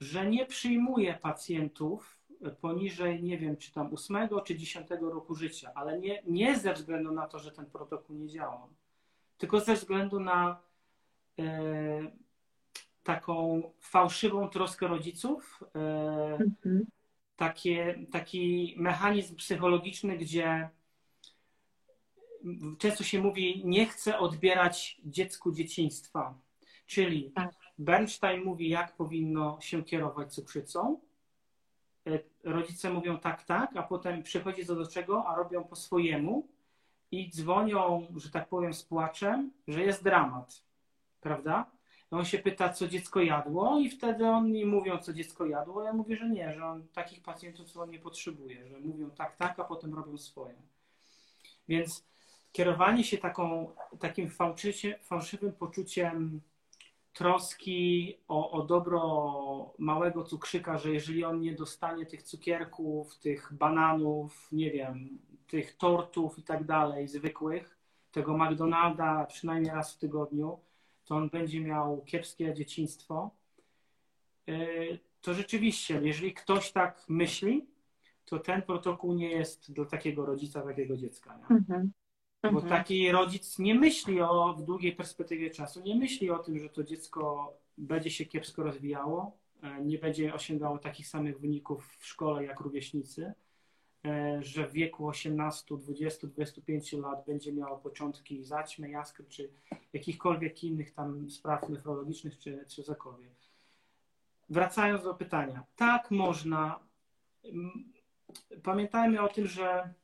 że nie przyjmuje pacjentów poniżej, nie wiem, czy tam 8 czy 10 roku życia, ale nie, nie ze względu na to, że ten protokół nie działa, tylko ze względu na yy, taką fałszywą troskę rodziców, yy, takie, taki mechanizm psychologiczny, gdzie często się mówi, nie chcę odbierać dziecku dzieciństwa. Czyli Tak. Bernstein mówi, jak powinno się kierować cukrzycą. E, Rodzice mówią tak, tak, a potem przychodzi co do czego, a robią po swojemu i dzwonią, że tak powiem, z płaczem, że jest dramat. Prawda? On się pyta, co dziecko jadło, i wtedy oni mówią, co dziecko jadło. Ja mówię, że nie, że on takich pacjentów on nie potrzebuje, że mówią tak, tak, a potem robią swoje. Więc kierowanie się taką, takim fałszywym poczuciem troski o, o dobro małego cukrzyka, że jeżeli on nie dostanie tych cukierków, tych bananów, nie wiem, tych tortów i tak dalej, zwykłych, tego McDonalda przynajmniej raz w tygodniu, to on będzie miał kiepskie dzieciństwo. Yy, To rzeczywiście, jeżeli ktoś tak myśli, to ten protokół nie jest dla takiego rodzica, takiego dziecka. Mhm. Bo Mhm. taki rodzic nie myśli o w długiej perspektywie czasu, nie myśli o tym, że to dziecko będzie się kiepsko rozwijało, e, nie będzie osiągało takich samych wyników w szkole jak rówieśnicy, e, że w wieku 18, 20, 25 lat będzie miało początki zaćmy, jaskry, czy jakichkolwiek innych tam spraw nefrologicznych, czy, czy cokolwiek. Wracając do pytania. Tak można. Pamiętajmy o tym, że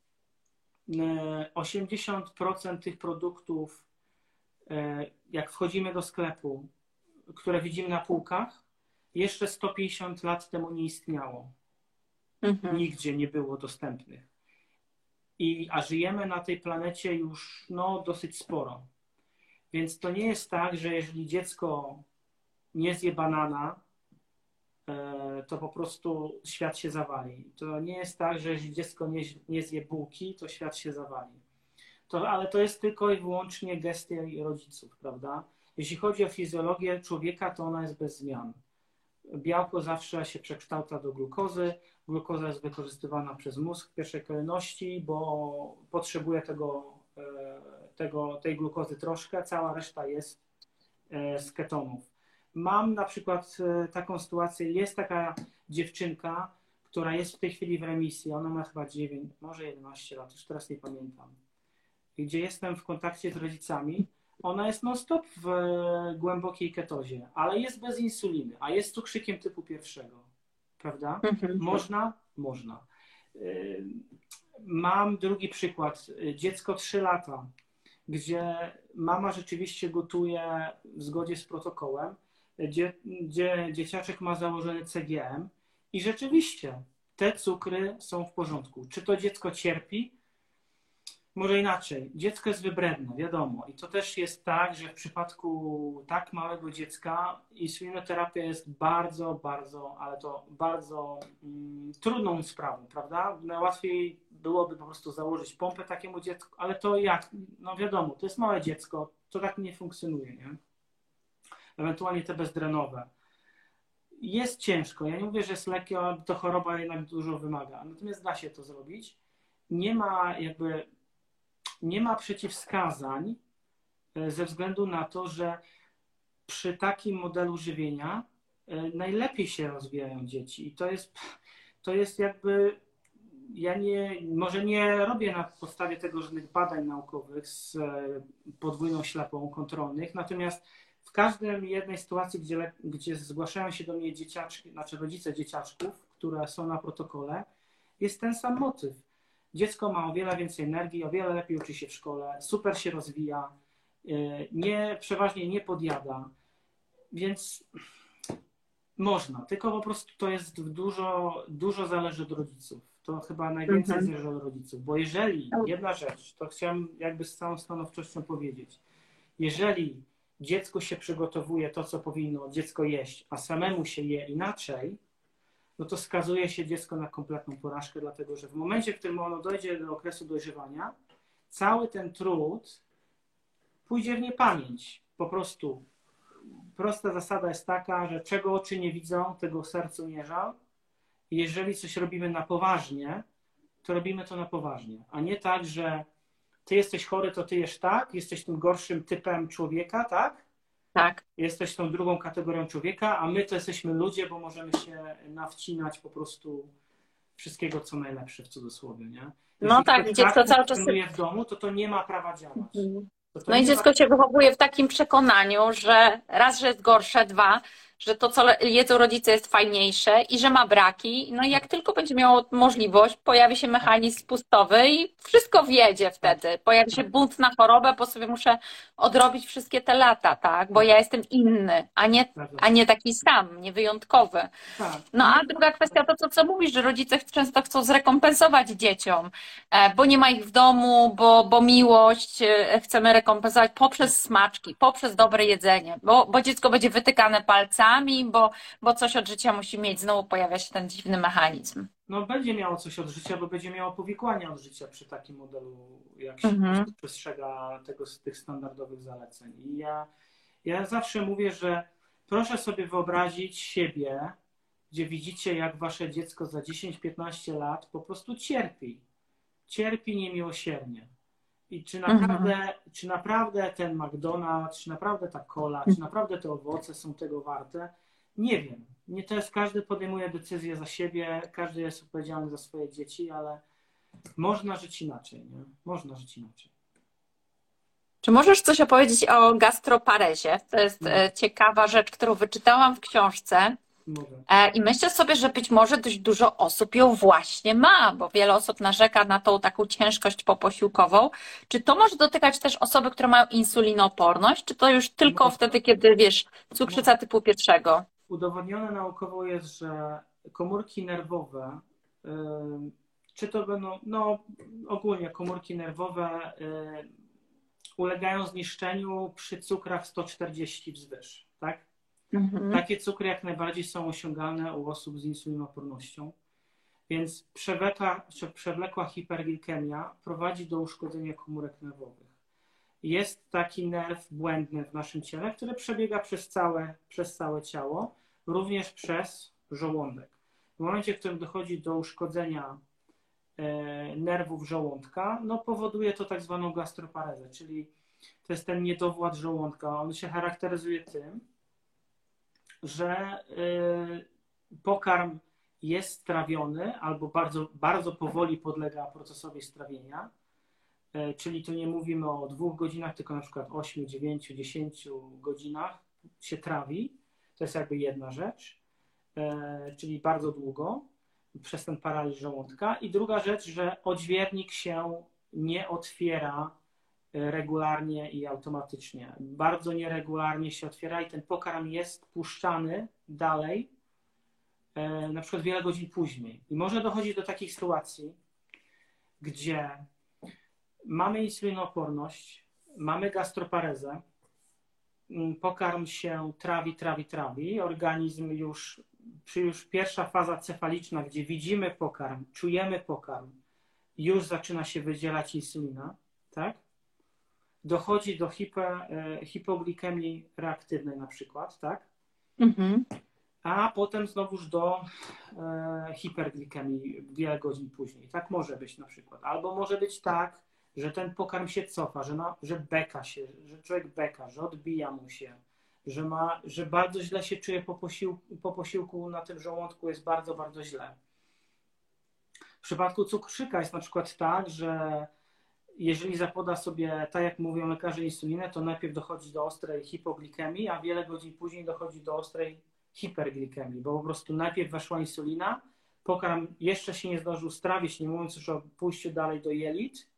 e, 80% tych produktów, e, jak wchodzimy do sklepu, które widzimy na półkach, jeszcze 150 lat temu nie istniało. Mhm. Nigdzie nie było dostępnych. I, a żyjemy na tej planecie już no, dosyć sporo. Więc to nie jest tak, że jeżeli dziecko nie zje banana, e, to po prostu świat się zawali. To nie jest tak, że jeżeli dziecko nie, nie zje bułki, to świat się zawali. To, ale to jest tylko i wyłącznie gestia rodziców, prawda? Jeśli chodzi o fizjologię człowieka, to ona jest bez zmian. Białko zawsze się przekształca do glukozy. Glukoza jest wykorzystywana przez mózg w pierwszej kolejności, bo potrzebuje tego, e, tego, tej glukozy troszkę, cała reszta jest e, z ketonów. Mam na przykład e, taką sytuację, jest taka dziewczynka, która jest w tej chwili w remisji, ona ma chyba 9, może 11 lat, już teraz nie pamiętam, gdzie jestem w kontakcie z rodzicami. Ona jest non-stop w głębokiej ketozie, ale jest bez insuliny, a jest cukrzykiem typu pierwszego, prawda? Mhm. Można? Można. Mam drugi przykład. Dziecko 3 lata, gdzie mama rzeczywiście gotuje w zgodzie z protokołem, gdzie, gdzie dzieciaczek ma założony CGM i rzeczywiście te cukry są w porządku. Czy to dziecko cierpi? Może inaczej. Dziecko jest wybredne, wiadomo. I to też jest tak, że w przypadku tak małego dziecka insulinoterapia jest bardzo, bardzo, ale to bardzo mm, trudną sprawą, prawda? Najłatwiej byłoby po prostu założyć pompę takiemu dziecku, ale to jak? No wiadomo, to jest małe dziecko, to tak nie funkcjonuje, nie? Ewentualnie te bezdrenowe. Jest ciężko. Ja nie mówię, że jest lekkie, ale to choroba jednak dużo wymaga. Natomiast da się to zrobić. Nie ma jakby nie ma przeciwwskazań e, ze względu na to, że przy takim modelu żywienia e, najlepiej się rozwijają dzieci. I to jest, to jest jakby. Ja nie, może nie robię na podstawie tego żadnych badań naukowych z e, podwójną ślepą kontrolnych, natomiast w każdej jednej sytuacji, gdzie, gdzie zgłaszają się do mnie dzieciaczki, znaczy rodzice dzieciaczków, które są na protokole, jest ten sam motyw Dziecko ma o wiele więcej energii, o wiele lepiej uczy się w szkole, super się rozwija, y, nie, przeważnie nie podjada, więc można, tylko po prostu to jest dużo, dużo zależy od rodziców. To chyba najwięcej mhm. zależy od rodziców, bo jeżeli, jedna rzecz, to chciałem jakby z całą stanowczością powiedzieć, jeżeli dziecko się przygotowuje to, co powinno dziecko jeść, a samemu się je inaczej, no to skazuje się dziecko na kompletną porażkę, dlatego że w momencie, w którym ono dojdzie do okresu dojrzewania, cały ten trud pójdzie w niepamięć. Po prostu prosta zasada jest taka, że czego oczy nie widzą, tego sercu nie żal. Jeżeli coś robimy na poważnie, to robimy to na poważnie, a nie tak, że ty jesteś chory, to ty jesz tak, jesteś tym gorszym typem człowieka, tak? Tak. Jesteś tą drugą kategorią człowieka, a my to jesteśmy ludzie, bo możemy się nawcinać po prostu wszystkiego, co najlepsze w cudzysłowie, nie? No Jeśli no tak, dziecko cały czas... w domu, to to nie ma prawa działać. Mhm. No i dziecko ma... się wychowuje w takim przekonaniu, że raz, że jest gorsze, dwa, że to, co jedzą rodzice, jest fajniejsze i że ma braki. No i jak tylko będzie miało możliwość, pojawi się mechanizm spustowy i wszystko wjedzie wtedy. Pojawi się bunt na chorobę, bo sobie muszę odrobić wszystkie te lata, tak? Bo ja jestem inny, a nie, a nie taki sam, nie wyjątkowy. Tak. No a druga kwestia to, co, co mówisz, że rodzice często chcą zrekompensować dzieciom, e, bo nie ma ich w domu, bo, bo miłość e, chcemy rekompensować poprzez smaczki, poprzez dobre jedzenie, bo, bo dziecko będzie wytykane palcami, bo, bo coś od życia musi mieć. Znowu pojawia się ten dziwny mechanizm. No będzie miało coś od życia, bo będzie miało powikłania od życia przy takim modelu, jak się mhm. przestrzega tego, tych standardowych zaleceń. I ja, ja zawsze mówię, że proszę sobie wyobrazić siebie, gdzie widzicie, jak wasze dziecko za 10-15 lat po prostu cierpi. Cierpi niemiłosiernie. I czy mhm. naprawdę, mhm. czy naprawdę ten McDonald's, czy naprawdę ta cola, czy naprawdę te owoce są tego warte? Nie wiem. Nie to jest, każdy podejmuje decyzję za siebie, każdy jest odpowiedzialny za swoje dzieci, ale można żyć inaczej, nie? Można żyć inaczej. Czy możesz coś opowiedzieć o gastroparezie? To jest no. E, ciekawa rzecz, którą wyczytałam w książce. E, I myślę sobie, że być może dość dużo osób ją właśnie ma, bo wiele osób narzeka na tą taką ciężkość poposiłkową. Czy to może dotykać też osoby, które mają insulinooporność, czy to już tylko wtedy, kiedy wiesz, cukrzyca typu pierwszego? Udowodnione naukowo jest, że komórki nerwowe, czy to będą, no ogólnie komórki nerwowe ulegają zniszczeniu przy cukrach 140 wzwyż, tak? Mhm. Takie cukry jak najbardziej są osiągalne u osób z insulinopornością. Więc przewlekła, przewlekła hiperglikemia prowadzi do uszkodzenia komórek nerwowych. Jest taki nerw błędny w naszym ciele, który przebiega przez całe, przez całe ciało, również przez żołądek. W momencie, w którym dochodzi do uszkodzenia e, nerwów żołądka, no powoduje to tak zwaną gastroparezę, czyli to jest ten niedowład żołądka. On się charakteryzuje tym, że y, pokarm jest strawiony albo bardzo, bardzo powoli podlega procesowi strawienia. Y, czyli tu nie mówimy o dwóch godzinach, tylko na przykład 8, 9, 10 godzinach się trawi. To jest jakby jedna rzecz, y, czyli bardzo długo. przez ten paraliż żołądka. I druga rzecz, że odźwiernik się nie otwiera regularnie i automatycznie. Bardzo nieregularnie się otwiera i ten pokarm jest puszczany dalej, e, na przykład wiele godzin później. I może dochodzić do takich sytuacji, gdzie mamy insulinooporność, mamy gastroparezę, mm, pokarm się trawi, trawi, trawi, organizm już, już pierwsza faza cefaliczna, gdzie widzimy pokarm, czujemy pokarm, już zaczyna się wydzielać insulina, tak? Dochodzi do hipo, e, hipoglikemii reaktywnej na przykład, tak? Mhm. A potem znowuż do e, hiperglikemii wiele godzin później. Tak może być na przykład. Albo może być tak, że ten pokarm się cofa, że, na, że beka się, że człowiek beka, że odbija mu się, że, ma, że bardzo źle się czuje po posiłku, po posiłku na tym żołądku, jest bardzo, bardzo źle. W przypadku cukrzyka jest na przykład tak, że jeżeli zapoda sobie, tak jak mówią lekarze, insulinę, to najpierw dochodzi do ostrej hipoglikemii, a wiele godzin później dochodzi do ostrej hiperglikemii, bo po prostu najpierw weszła insulina, pokarm jeszcze się nie zdążył strawić, nie mówiąc już o pójściu dalej do jelit,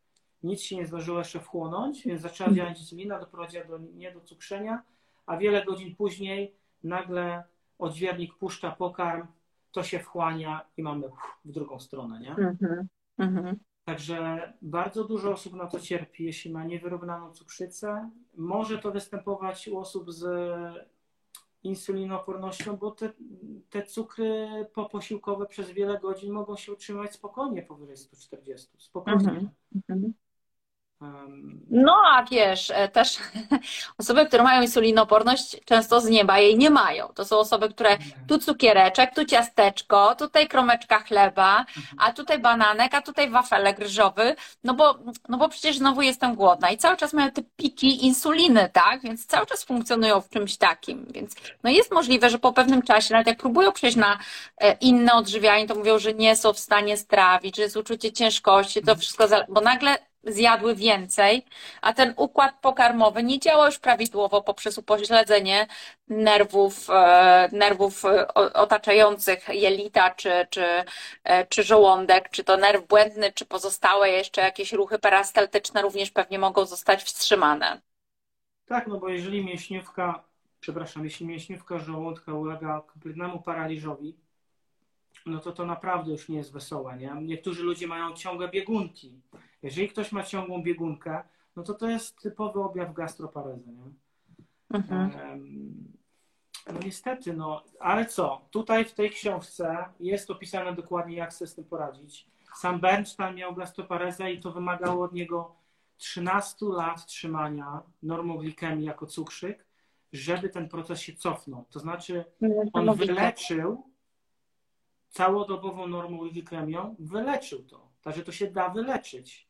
nic się nie zdążyło jeszcze wchłonąć, więc zaczęła mhm. działać insulina, doprowadziła do niedocukrzenia, a wiele godzin później nagle odźwiernik puszcza pokarm, to się wchłania i mamy w drugą stronę, nie? Mhm. Mhm. Także bardzo dużo osób na to cierpi, jeśli ma niewyrównaną cukrzycę. Może to występować u osób z insulinopornością, bo te, te cukry poposiłkowe przez wiele godzin mogą się utrzymać spokojnie powyżej 140. Spokojnie. Mhm. No a wiesz, e, też [laughs] osoby, które mają insulinoporność, często z nieba jej nie mają. To są osoby, które tu cukiereczek, tu ciasteczko, tutaj kromeczka chleba, mhm. a tutaj bananek, a tutaj wafelek ryżowy, no bo, no bo przecież znowu jestem głodna i cały czas mają te piki insuliny, tak? Więc cały czas funkcjonują w czymś takim. Więc no jest możliwe, że po pewnym czasie, nawet jak próbują przejść na e, inne odżywianie, to mówią, że nie są w stanie strawić, że jest uczucie ciężkości, to mhm. wszystko, bo nagle zjadły więcej, a ten układ pokarmowy nie działa już prawidłowo poprzez upośledzenie nerwów, e, nerwów e, otaczających jelita, czy, czy, e, czy żołądek, czy to nerw błędny, czy pozostałe jeszcze jakieś ruchy perystaltyczne również pewnie mogą zostać wstrzymane. Tak, no bo jeżeli mięśniówka, przepraszam, jeśli mięśniówka żołądka ulega kompletnemu paraliżowi, no to to naprawdę już nie jest wesołe, nie? Niektórzy ludzie mają ciągłe biegunki. Jeżeli ktoś ma ciągłą biegunkę, no to to jest typowy objaw gastroparezy, nie? Mhm. No niestety, no, ale co? Tutaj w tej książce jest opisane dokładnie, jak sobie z tym poradzić. Sam Bernstein miał gastroparezę i to wymagało od niego 13 lat trzymania normoglikemii jako cukrzyk, żeby ten proces się cofnął. To znaczy, on wyleczył całodobową normoglikemią, wyleczył to. Także to się da wyleczyć.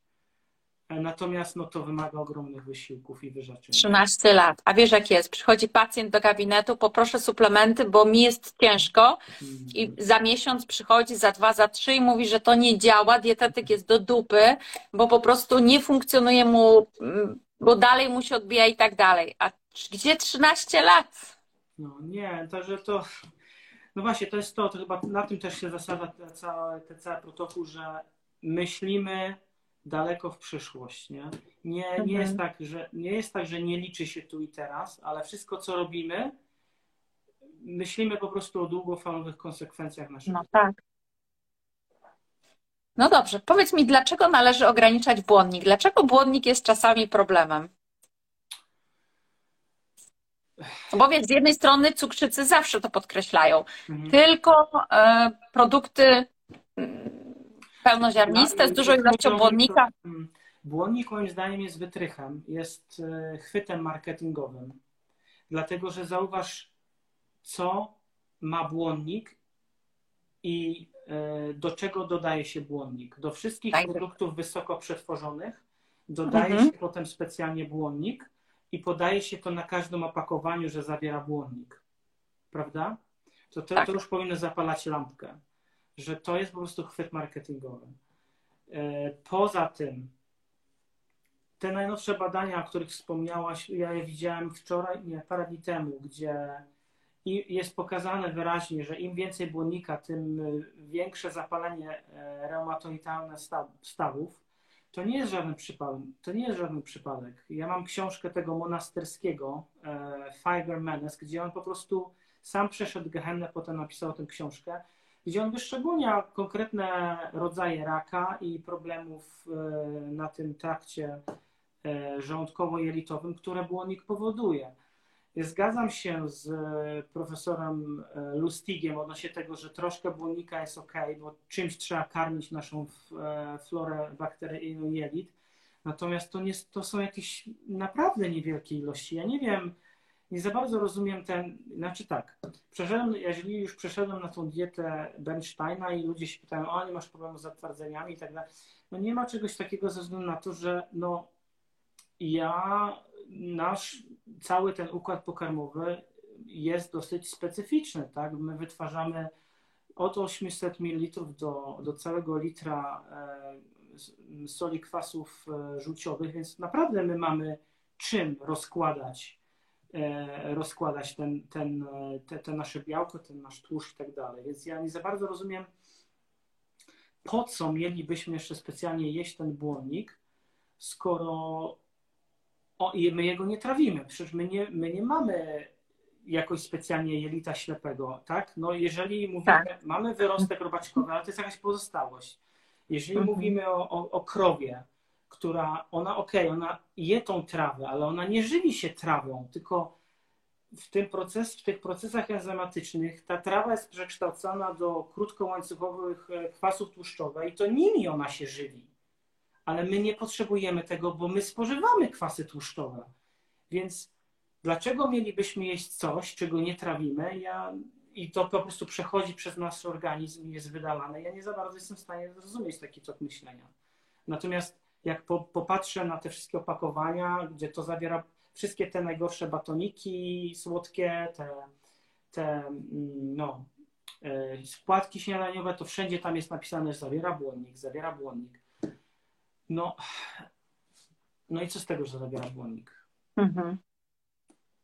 Natomiast no, to wymaga ogromnych wysiłków i wyrzeczeń. 13 lat. A wiesz jak jest? Przychodzi pacjent do gabinetu, poproszę suplementy, bo mi jest ciężko i mhm. za miesiąc przychodzi, za dwa, za trzy i mówi, że to nie działa, dietetyk jest do dupy, bo po prostu nie funkcjonuje mu, mm, bo dalej mu się odbija i tak dalej. A gdzie 13 lat? No nie, także to... No właśnie, to jest to, to chyba na tym też się zasada ten cały, ten cały protokół, że myślimy daleko w przyszłość. Nie, nie, mhm. nie, jest tak, że, nie jest tak, że nie liczy się tu i teraz, ale wszystko, co robimy, myślimy po prostu o długofalowych konsekwencjach naszego. No tak. No dobrze, powiedz mi, dlaczego należy ograniczać błonnik? Dlaczego błonnik jest czasami problemem? Bo wiesz, z jednej strony cukrzycy zawsze to podkreślają, mhm. tylko e, produkty mm, pełnoziarniste, z dużą ilością błonnika. Mm, błonnik moim zdaniem jest wytrychem, jest e, chwytem marketingowym. Dlatego, że zauważ, co ma błonnik i e, do czego dodaje się błonnik. Do wszystkich tak. produktów wysoko przetworzonych dodaje mhm. się potem specjalnie błonnik i podaje się to na każdym opakowaniu, że zawiera błonnik. Prawda? To, to, tak. to już powinno zapalać lampkę że to jest po prostu chwyt marketingowy. E, poza tym, te najnowsze badania, o których wspomniałaś, ja je widziałem wczoraj, nie, parę dni temu, gdzie jest pokazane wyraźnie, że im więcej błonnika, tym większe zapalenie reumatoidalne stawów. To nie jest żaden przypadek. To nie jest żaden przypadek. Ja mam książkę tego monasterskiego, Fiber Menes, gdzie on po prostu sam przeszedł Gehennę, potem napisał tę książkę, gdzie on wyszczególnia konkretne rodzaje raka i problemów na tym trakcie żołądkowo-jelitowym, które błonnik powoduje. Zgadzam się z e, profesorem e, Lustigiem odnośnie tego, że troszkę błonnika jest ok, bo czymś trzeba karmić naszą e, florę bakteryjną jelit. Natomiast to, nie, to są jakieś naprawdę niewielkie ilości. Ja nie wiem, nie za bardzo rozumiem ten, znaczy tak, przeszedłem, jeżeli już przeszedłem na tą dietę Bernsteina i ludzie się pytają, o nie masz problemu z zatwardzeniami i tak dalej, no nie ma czegoś takiego ze względu na to, że no ja nasz cały ten układ pokarmowy jest dosyć specyficzny, tak? My wytwarzamy od 800 ml do, do całego litra e, soli kwasów e, żółciowych, więc naprawdę my mamy czym rozkładać, rozkładać ten, ten, te, te nasze białko, ten nasz tłuszcz i tak dalej. Więc ja nie za bardzo rozumiem, po co mielibyśmy jeszcze specjalnie jeść ten błonnik, skoro o, i my jego nie trawimy. Przecież my nie, my nie mamy jakoś specjalnie jelita ślepego, tak? No jeżeli mówimy, tak. mamy wyrostek robaczkowy, ale to jest jakaś pozostałość. Jeżeli mhm. mówimy o, o, o, krowie, która, ona okej, okay, ona je tą trawę, ale ona nie żywi się trawą, tylko w, tym proces, w tych procesach enzymatycznych ta trawa jest przekształcona do krótkołańcuchowych e, kwasów tłuszczowych i to nimi ona się żywi ale my nie potrzebujemy tego, bo my spożywamy kwasy tłuszczowe. Więc dlaczego mielibyśmy jeść coś, czego nie trawimy ja, i to po prostu przechodzi przez nasz organizm i jest wydalane? Ja nie za bardzo jestem w stanie zrozumieć taki tok myślenia. Natomiast jak po, popatrzę na te wszystkie opakowania, gdzie to zawiera wszystkie te najgorsze batoniki słodkie, te, te mm, no, e, składki śniadaniowe, to wszędzie tam jest napisane, że zawiera błonnik, zawiera błonnik. No, no i co z tego, że zabiera błonnik? Mhm.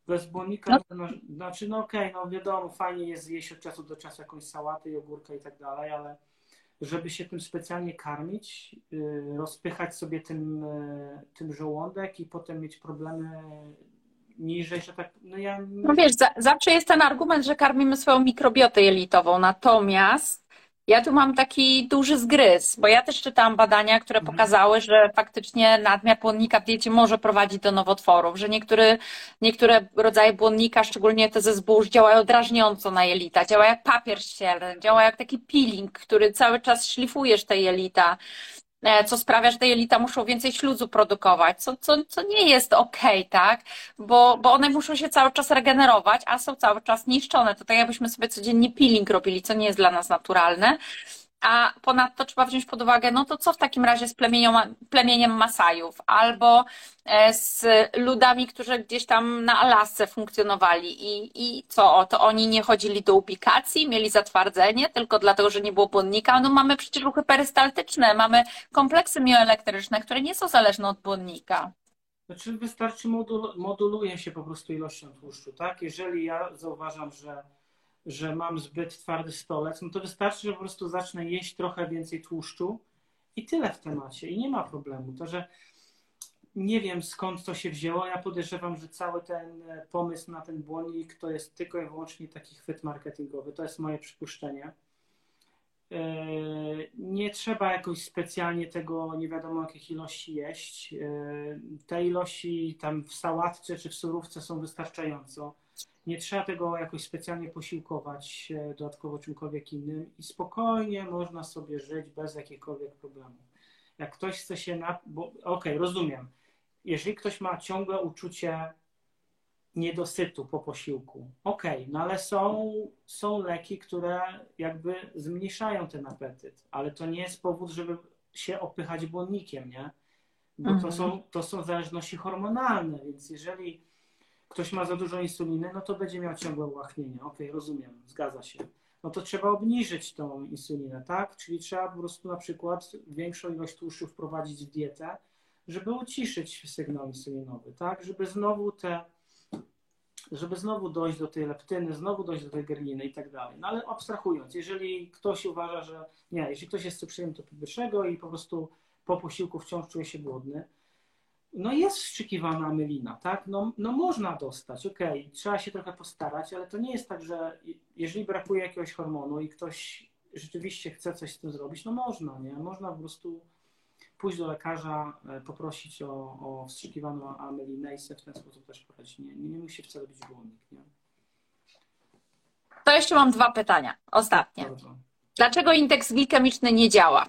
Bez błonnika, no. No, znaczy, no okej, okay, no wiadomo, fajnie jest zjeść od czasu do czasu jakąś sałatę, jogurkę i tak dalej, ale żeby się tym specjalnie karmić, yy, rozpychać sobie tym, yy, tym żołądek i potem mieć problemy niżej, że tak, no ja... No wiesz, za, zawsze jest ten argument, że karmimy swoją mikrobiotę jelitową, natomiast ja tu mam taki duży zgryz, bo ja też czytałam badania, które mhm. pokazały, że faktycznie nadmiar błonnika w diecie może prowadzić do nowotworów, że niektóre, niektóre rodzaje błonnika, szczególnie te ze zbóż, działają drażniąco na jelita, działa jak papier ścielny, działa jak taki peeling, który cały czas szlifujesz te jelita. E, co sprawia, że te jelita muszą więcej śluzu produkować, co, co, co nie jest ok, tak? Bo, bo one muszą się cały czas regenerować, a są cały czas niszczone. To tak jakbyśmy sobie codziennie peeling robili, co nie jest dla nas naturalne. A ponadto trzeba wziąć pod uwagę, no to co w takim razie z plemieniem Masajów albo e, z ludami, którzy gdzieś tam na Alasce funkcjonowali i, i co, to oni nie chodzili do ubikacji, mieli zatwardzenie tylko dlatego, że nie było błonnika. No mamy przecież ruchy perystaltyczne, mamy kompleksy mioelektryczne, które nie są zależne od błonnika. Znaczy wystarczy, modul, moduluje się po prostu ilością tłuszczu, tak? Jeżeli ja zauważam, że że mam zbyt twardy stolec, no to wystarczy, że po prostu zacznę jeść trochę więcej tłuszczu i tyle w temacie. I nie ma problemu. To, że nie wiem skąd to się wzięło. Ja podejrzewam, że cały ten pomysł na ten błonnik to jest tylko i wyłącznie taki chwyt marketingowy. To jest moje przypuszczenie. E, nie trzeba jakoś specjalnie tego nie wiadomo jakich ilości jeść. E, te ilości tam w sałatce czy w surówce są wystarczająco. Nie trzeba tego jakoś specjalnie posiłkować dodatkowo czymkolwiek innym i spokojnie można sobie żyć bez jakichkolwiek problemów. Jak ktoś chce się na. Okej, okay, rozumiem. Jeżeli ktoś ma ciągłe uczucie niedosytu po posiłku, okej, okay, no ale są, są leki, które jakby zmniejszają ten apetyt, ale to nie jest powód, żeby się opychać błonnikiem, nie? Bo mhm. to, są, to są zależności hormonalne, więc jeżeli ktoś ma za dużo insuliny, no to będzie miał ciągłe ułachnienie. Ok, rozumiem, zgadza się. No to trzeba obniżyć tą insulinę, tak? Czyli trzeba po prostu na przykład większą ilość tłuszczu wprowadzić w dietę, żeby uciszyć sygnał insulinowy, tak? Żeby znowu te, żeby znowu dojść do tej leptyny, znowu dojść do tej gerliny i tak dalej. No ale abstrahując, jeżeli ktoś uważa, że nie, jeśli ktoś jest cukrzykiem typu pierwszego i po prostu po posiłku wciąż czuje się głodny, no jest wstrzykiwana amylina, tak? No, no można dostać, okej, okay. trzeba się trochę postarać, ale to nie jest tak, że jeżeli brakuje jakiegoś hormonu i ktoś rzeczywiście chce coś z tym zrobić, no można, nie? Można po prostu pójść do lekarza, e, poprosić o, o wstrzykiwaną amylinę i sobie w ten sposób też poradzić. Nie, nie, nie musi wcale być głodnik, nie? To jeszcze mam dwa pytania, ostatnie. Bardzo. Dlaczego indeks glikemiczny nie działa?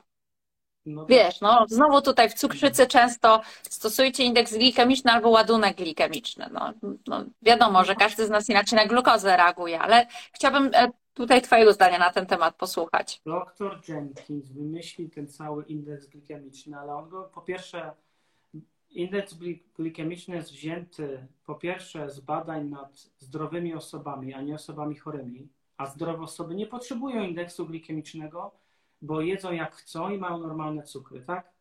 No Wiesz, no znowu tutaj w cukrzycy często stosujcie indeks glikemiczny albo ładunek glikemiczny. No, no, wiadomo, że każdy z nas inaczej na glukozę reaguje, ale chciałabym e, tutaj Twojego zdania na ten temat posłuchać. Doktor Jenkins wymyślił ten cały indeks glikemiczny, ale on go po pierwsze, indeks glikemiczny jest wzięty po pierwsze z badań nad zdrowymi osobami, a nie osobami chorymi, a zdrowe osoby nie potrzebują indeksu glikemicznego, bo jedzą jak chcą i mają normalne cukry, tak?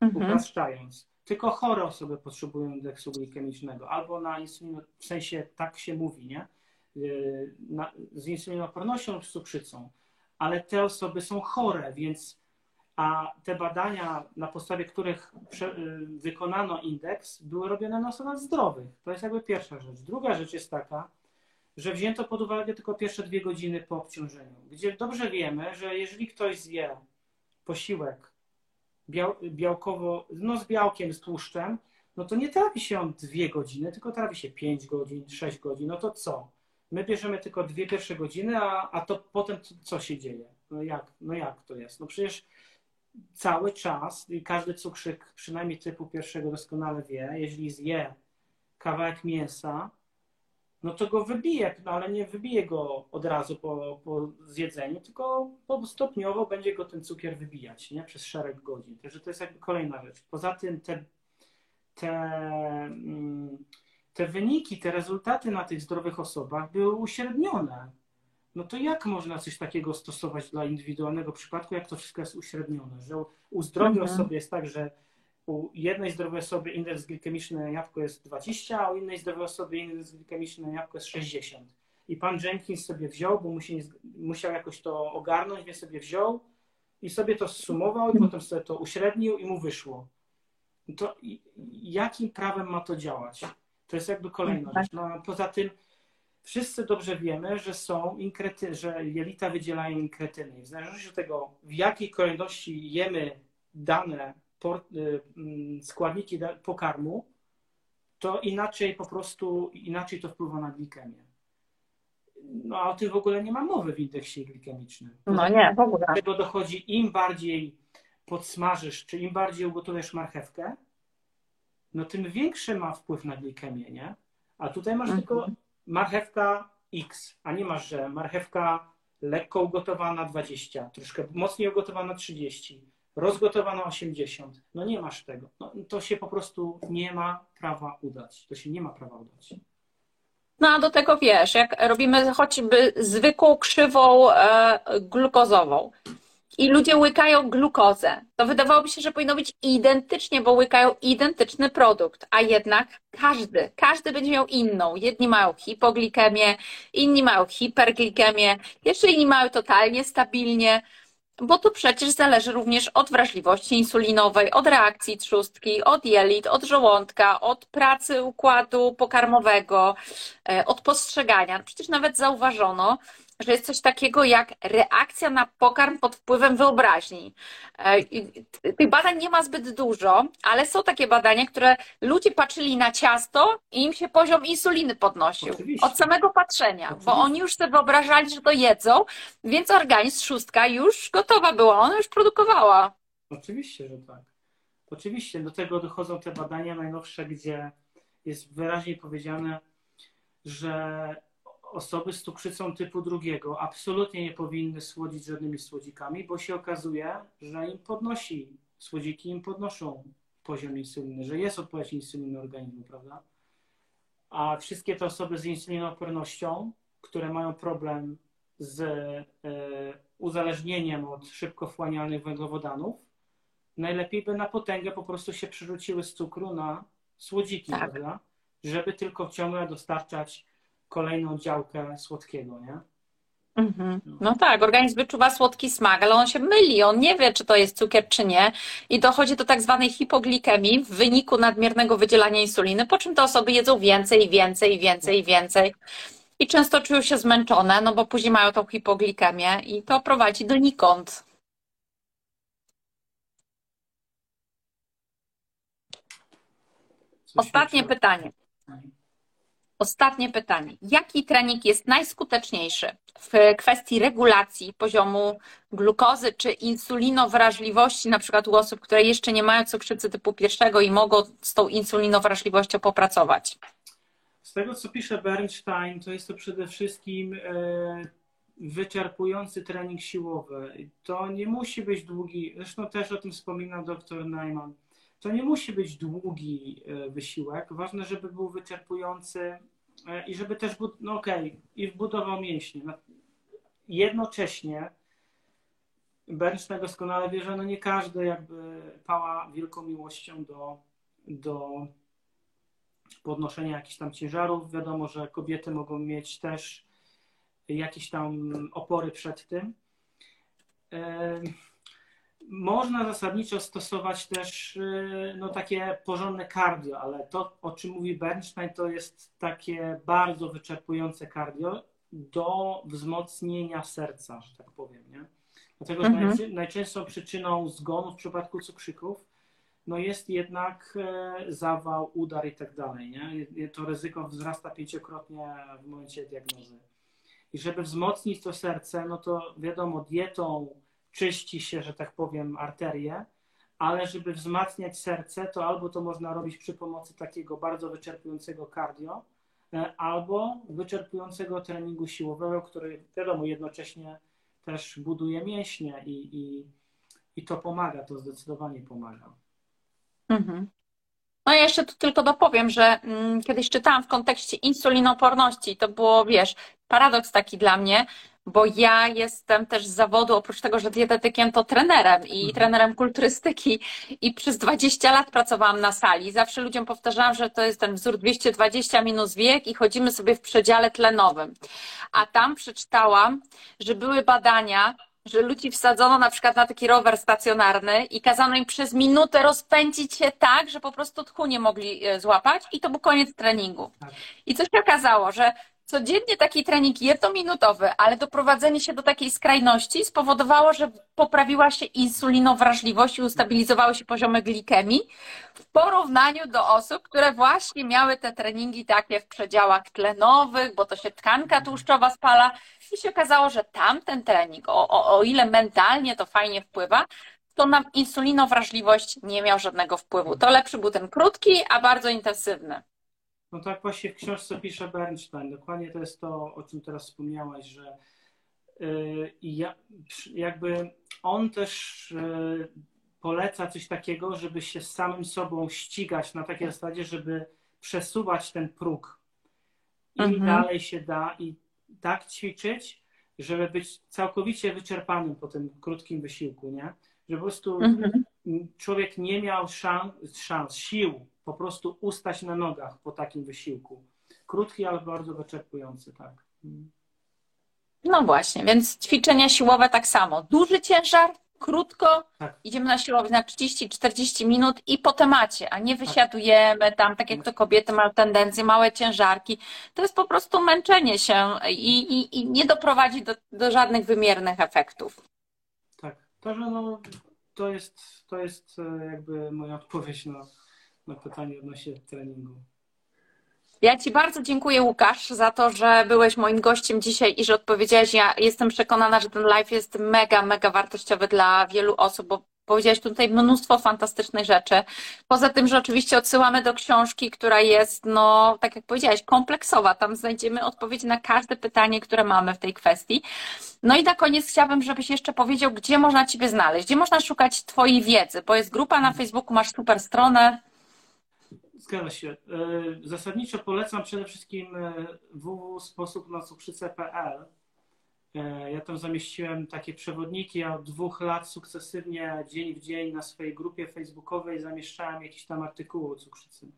Mhm. Upraszczając. Tylko chore osoby potrzebują indeksu glikemicznego albo na insulinę, w sensie tak się mówi, nie? Y, na, z insulinopornością lub z cukrzycą, ale te osoby są chore, więc a te badania, na podstawie których prze, y, wykonano indeks, były robione na osobach zdrowych. To jest jakby pierwsza rzecz. Druga rzecz jest taka, że wzięto pod uwagę tylko pierwsze dwie godziny po obciążeniu, gdzie dobrze wiemy, że jeżeli ktoś zje posiłek biał, białkowo, no z białkiem, z tłuszczem, no to nie trafi się on dwie godziny, tylko trafi się pięć godzin, sześć godzin. No to co? My bierzemy tylko dwie pierwsze godziny, a, a to potem co się dzieje? No jak, no jak to jest? No przecież cały czas i każdy cukrzyk, przynajmniej typu pierwszego doskonale wie, jeśli zje kawałek mięsa, no to go wybije, no ale nie wybije go od razu po, po zjedzeniu, tylko stopniowo będzie go ten cukier wybijać nie? przez szereg godzin. Także to jest jakby kolejna rzecz. Poza tym te, te, mm, te wyniki, te rezultaty na tych zdrowych osobach były uśrednione. No to jak można coś takiego stosować dla indywidualnego przypadku, jak to wszystko jest uśrednione? Że u zdrowej mhm. osoby jest tak, że u jednej zdrowej osoby indeks glikemiczny na jabłko jest 20, a u innej zdrowej osoby indeks glikemiczny na jabłko jest 60. I pan Jenkins sobie wziął, bo musi, musiał jakoś to ogarnąć, więc sobie wziął i sobie to zsumował i potem sobie to uśrednił i mu wyszło. To jakim prawem ma to działać? To jest jakby kolejna rzecz. No, poza tym wszyscy dobrze wiemy, że są inkrety, że jelita wydzielają inkretyny. W zależności od tego, w jakiej kolejności jemy dane składniki pokarmu, to inaczej po prostu, inaczej to wpływa na glikemię. No a o tym w ogóle nie ma mowy w indeksie glikemicznym. No nie, w ogóle. Do tego dochodzi im bardziej podsmażysz, czy im bardziej ugotujesz marchewkę, no tym większy ma wpływ na glikemię, nie? A tutaj masz mhm. tylko marchewka X, a nie masz, że marchewka lekko ugotowana 20, troszkę mocniej ugotowana 30, rozgotowana 80. No nie masz tego. No, to się po prostu nie ma prawa udać. To się nie ma prawa udać. No a do tego wiesz, jak robimy choćby zwykłą krzywą e, glukozową i ludzie łykają glukozę, to wydawałoby się, że powinno być identycznie, bo łykają identyczny produkt, a jednak każdy, każdy będzie miał inną. Jedni mają hipoglikemię, inni mają hiperglikemię, jeszcze inni mają totalnie stabilnie. Bo to przecież zależy również od wrażliwości insulinowej, od reakcji trzustki, od jelit, od żołądka, od pracy układu pokarmowego, e, od postrzegania. Przecież nawet zauważono, że jest coś takiego jak reakcja na pokarm pod wpływem wyobraźni. E, tych badań nie ma zbyt dużo, ale są takie badania, które ludzie patrzyli na ciasto i im się poziom insuliny podnosił. Oczywiście. Od samego patrzenia, Oczywiście. bo oni już sobie wyobrażali, że to jedzą, więc organizm, szóstka już gotowa była, ona już produkowała. Oczywiście, że tak. Oczywiście, do tego dochodzą te badania najnowsze, gdzie jest wyraźnie powiedziane, że osoby z cukrzycą typu drugiego absolutnie nie powinny słodzić żadnymi słodzikami, bo się okazuje, że im podnosi, słodziki im podnoszą poziom insuliny, że jest odpowiedź insuliny organizmu, prawda? A wszystkie te osoby z insulinoopornością, które mają problem z e, uzależnieniem od szybko wchłanialnych węglowodanów, najlepiej by na potęgę po prostu się przerzuciły z cukru na słodziki, tak. prawda? Żeby tylko ciągle dostarczać kolejną działkę słodkiego, nie? Mhm. No tak, organizm wyczuwa słodki smak, ale on się myli, on nie wie, czy to jest cukier, czy nie. I dochodzi do tak zwanej hipoglikemii w wyniku nadmiernego wydzielania insuliny, po czym te osoby jedzą więcej, więcej, więcej, więcej. I często czują się zmęczone, no bo później mają tą hipoglikemię i to prowadzi do nikąd. Ostatnie pytanie. Ostatnie pytanie. Jaki trening jest najskuteczniejszy w kwestii regulacji poziomu glukozy czy insulinowrażliwości, na przykład u osób, które jeszcze nie mają cukrzycy typu pierwszego i mogą z tą insulinowrażliwością popracować? Z tego, co pisze Bernstein, to jest to przede wszystkim e, wyczerpujący trening siłowy. To nie musi być długi, zresztą też o tym wspominał dr Najman to nie musi być długi e, wysiłek. Ważne, żeby był wyczerpujący e, i żeby też, no okej, okay, i wbudował mięśnie. No, jednocześnie Bernstein doskonale wie, że no nie każdy jakby pała wielką miłością do, do podnoszenia jakichś tam ciężarów. Wiadomo, że kobiety mogą mieć też jakieś tam opory przed tym. Można zasadniczo stosować też y, no, takie porządne cardio, ale to, o czym mówi Bernstein, to jest takie bardzo wyczerpujące cardio do wzmocnienia serca, że tak powiem. Nie? Dlatego, mhm. najczęstszą przyczyną zgonu w przypadku cukrzyków no jest jednak e, zawał, udar i tak dalej. Nie? To ryzyko wzrasta pięciokrotnie w momencie diagnozy. I żeby wzmocnić to serce, no to wiadomo, dietą czyści się, że tak powiem, arterie, ale żeby wzmacniać serce, to albo to można robić przy pomocy takiego bardzo wyczerpującego cardio, e, albo wyczerpującego treningu siłowego, który wiadomo jednocześnie też buduje mięśnie i, i, i to pomaga, to zdecydowanie pomaga. Mhm. No i jeszcze tu tylko dopowiem, że mm, kiedyś czytałam w kontekście insulinoporności, to było, wiesz, paradoks taki dla mnie, bo ja jestem też z zawodu, oprócz tego, że dietetykiem, to trenerem i mhm. trenerem kulturystyki i przez 20 lat pracowałam na sali. Zawsze ludziom powtarzałam, że to jest ten wzór 220 minus wiek i chodzimy sobie w przedziale tlenowym. A tam przeczytałam, że były badania, że ludzi wsadzono na przykład na taki rower stacjonarny i kazano im przez minutę rozpędzić się tak, że po prostu tchu nie mogli e, złapać i to był koniec treningu. Tak. I co się okazało, że codziennie taki trening jednominutowy, ale doprowadzenie się do takiej skrajności spowodowało, że poprawiła się insulinowrażliwość i ustabilizowały się poziomy glikemii w porównaniu do osób, które właśnie miały te treningi takie w przedziałach tlenowych, bo to się tkanka tłuszczowa spala i się okazało, że tamten trening, o, o, o ile mentalnie to fajnie wpływa, to na insulinowrażliwość nie miał żadnego wpływu. To lepszy był ten krótki, a bardzo intensywny. No tak właśnie w książce pisze Bernstein. Dokładnie to jest to, o czym teraz wspomniałaś, że y, jakby on też y, poleca coś takiego, żeby się z samym sobą ścigać na takiej zasadzie, żeby przesuwać ten próg. Im mhm. dalej się da i tak ćwiczyć, żeby być całkowicie wyczerpanym po tym krótkim wysiłku, nie? Że po prostu mhm. człowiek nie miał szans, szans, sił po prostu ustać na nogach po takim wysiłku. Krótki, ale bardzo wyczerpujący, tak. No właśnie, więc ćwiczenia siłowe tak samo. Duży ciężar, krótko, tak. idziemy na siłownię na 30-40 minut i po temacie, a nie tak. wysiadujemy tam, tak jak to kobiety mają tendencję, małe ciężarki. To jest po prostu męczenie się i, i, i nie doprowadzi do, do żadnych wymiernych efektów. Tak, to, że no, to, jest, to jest e, jakby moja odpowiedź na na pytanie odnośnie treningu. Ja Ci bardzo dziękuję, Łukasz, za to, że byłeś moim gościem dzisiaj i że odpowiedziałeś. Ja jestem przekonana, że ten live jest mega, mega wartościowy dla wielu osób, bo powiedziałeś tutaj mnóstwo fantastycznych rzeczy. Poza tym, że oczywiście odsyłamy do książki, która jest, no, tak jak powiedziałeś, kompleksowa. Tam znajdziemy odpowiedzi na każde pytanie, które mamy w tej kwestii. No i na koniec chciałabym, żebyś jeszcze powiedział, gdzie można Ciebie znaleźć, gdzie można szukać Twojej wiedzy, bo jest grupa na Facebooku, masz super stronę. Zgadza się. E, zasadniczo polecam przede wszystkim e, www.sposobnacukrzycę.pl. E, ja tam zamieściłem takie przewodniki. Ja od dwóch lat sukcesywnie, dzień w dzień na swojej grupie facebookowej zamieszczałem jakieś tam artykuły o cukrzycy.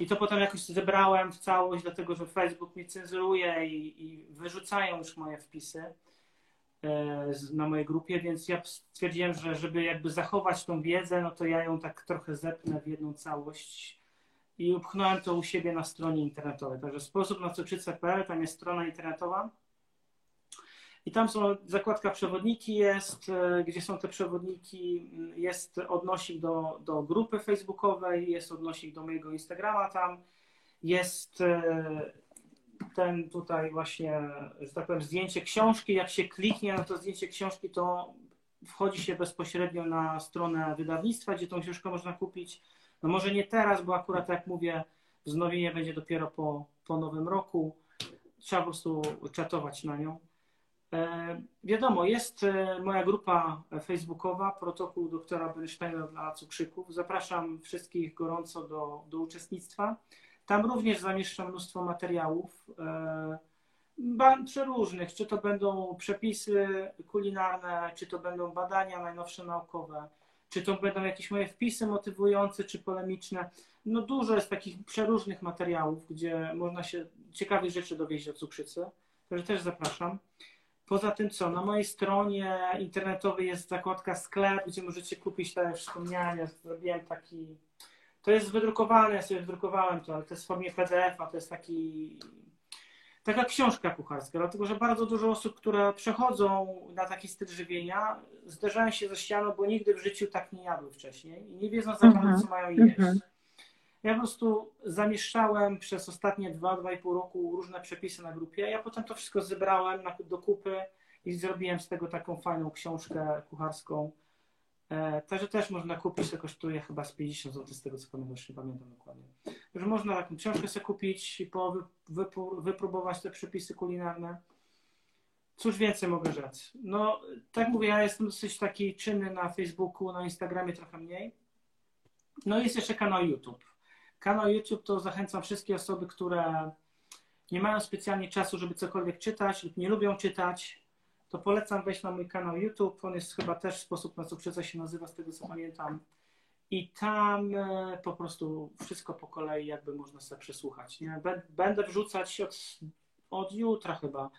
I to potem jakoś zebrałem w całość, dlatego że Facebook mnie cenzuruje i, i wyrzucają już moje wpisy na mojej grupie, więc ja stwierdziłem, że żeby jakby zachować tą wiedzę, no to ja ją tak trochę zepnę w jedną całość i upchnąłem to u siebie na stronie internetowej. Także sposób na cukrzycę.pl, tam jest strona internetowa i tam są zakładka przewodniki jest, e, gdzie są te przewodniki, jest odnosik do, do grupy facebookowej, jest odnosik do mojego Instagrama tam, jest e, ten tutaj właśnie, że tak powiem, zdjęcie książki. Jak się kliknie na to zdjęcie książki, to wchodzi się bezpośrednio na stronę wydawnictwa, gdzie tą książkę można kupić. No może nie teraz, bo akurat jak mówię, wznowienie będzie dopiero po, po nowym roku. Trzeba po prostu czatować na nią. E, wiadomo, jest e, moja grupa facebookowa, protokół doktora Bernsteina dla cukrzyków. Zapraszam wszystkich gorąco do, do uczestnictwa. Tam również zamieszczam mnóstwo materiałów e, przeróżnych, czy to będą przepisy kulinarne, czy to będą badania najnowsze naukowe, czy to będą jakieś moje wpisy motywujące, czy polemiczne. No dużo jest takich przeróżnych materiałów, gdzie można się ciekawych rzeczy dowiedzieć o cukrzycy. Także też zapraszam. Poza tym co, na mojej stronie internetowej jest zakładka sklep, gdzie możecie kupić, jak wspomniałem, ja zrobiłem taki, to jest wydrukowane, ja sobie wydrukowałem to, ale to jest w formie PDF-a, to jest taki, taka książka kucharska, dlatego że bardzo dużo osób, które przechodzą na taki styl żywienia, zderzają się ze ścianą, bo nigdy w życiu tak nie jadły wcześniej i nie wiedzą za bardzo, mhm. co mają jeść. Mhm. Ja po prostu zamieszczałem przez ostatnie 2-2,5 roku różne przepisy na grupie. Ja potem to wszystko zebrałem do kupy i zrobiłem z tego taką fajną książkę kucharską. E, także też można kupić, to kosztuje chyba z 50 zł, z tego co pamiętam, nie pamiętam dokładnie. Także można taką książkę sobie kupić i po, wypróbować te przepisy kulinarne. Cóż więcej mogę rzec? No, tak mówię, ja jestem dosyć taki czynny na Facebooku, na Instagramie trochę mniej. No jest jeszcze kanał YouTube. Kanał YouTube to zachęcam wszystkie osoby, które nie mają specjalnie czasu, żeby cokolwiek czytać lub nie lubią czytać, to polecam wejść na mój kanał YouTube. On jest chyba też sposób na cukrzycę się nazywa, z tego co pamiętam. I tam e, po prostu wszystko po kolei jakby można sobie przesłuchać. Nie? Będę wrzucać od, od jutra chyba.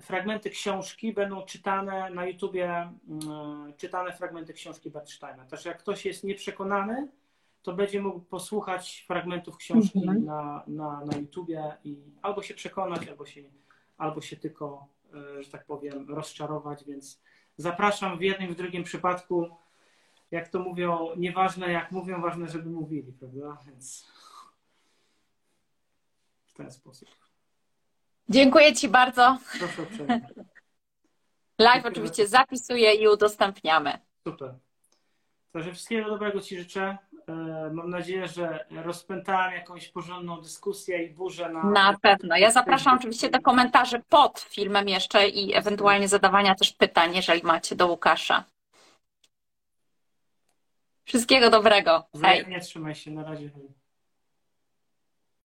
Fragmenty książki będą czytane na YouTubie, mm, czytane fragmenty książki Bernsteina. Także jak ktoś jest nieprzekonany, to będzie mógł posłuchać fragmentów książki mhm. na, na, na YouTubie i albo się przekonać, albo się, albo się tylko, że tak powiem, rozczarować, więc zapraszam w jednym, w drugim przypadku. Jak to mówią, nieważne jak mówią, ważne, żeby mówili, prawda? Więc w ten sposób. Dziękuję Ci bardzo. Proszę uprzejmie. Live Dziękuję oczywiście zapisuję i udostępniamy. Super. Także wszystkiego dobrego Ci życzę. E, mam nadzieję, że rozpętałem jakąś porządną dyskusję i burzę na. Na pewno. Ja zapraszam oczywiście do komentarzy pod filmem jeszcze i ewentualnie zadawania też pytań, jeżeli macie do Łukasza. Wszystkiego dobrego. Hej. Nie trzymaj się, na razie.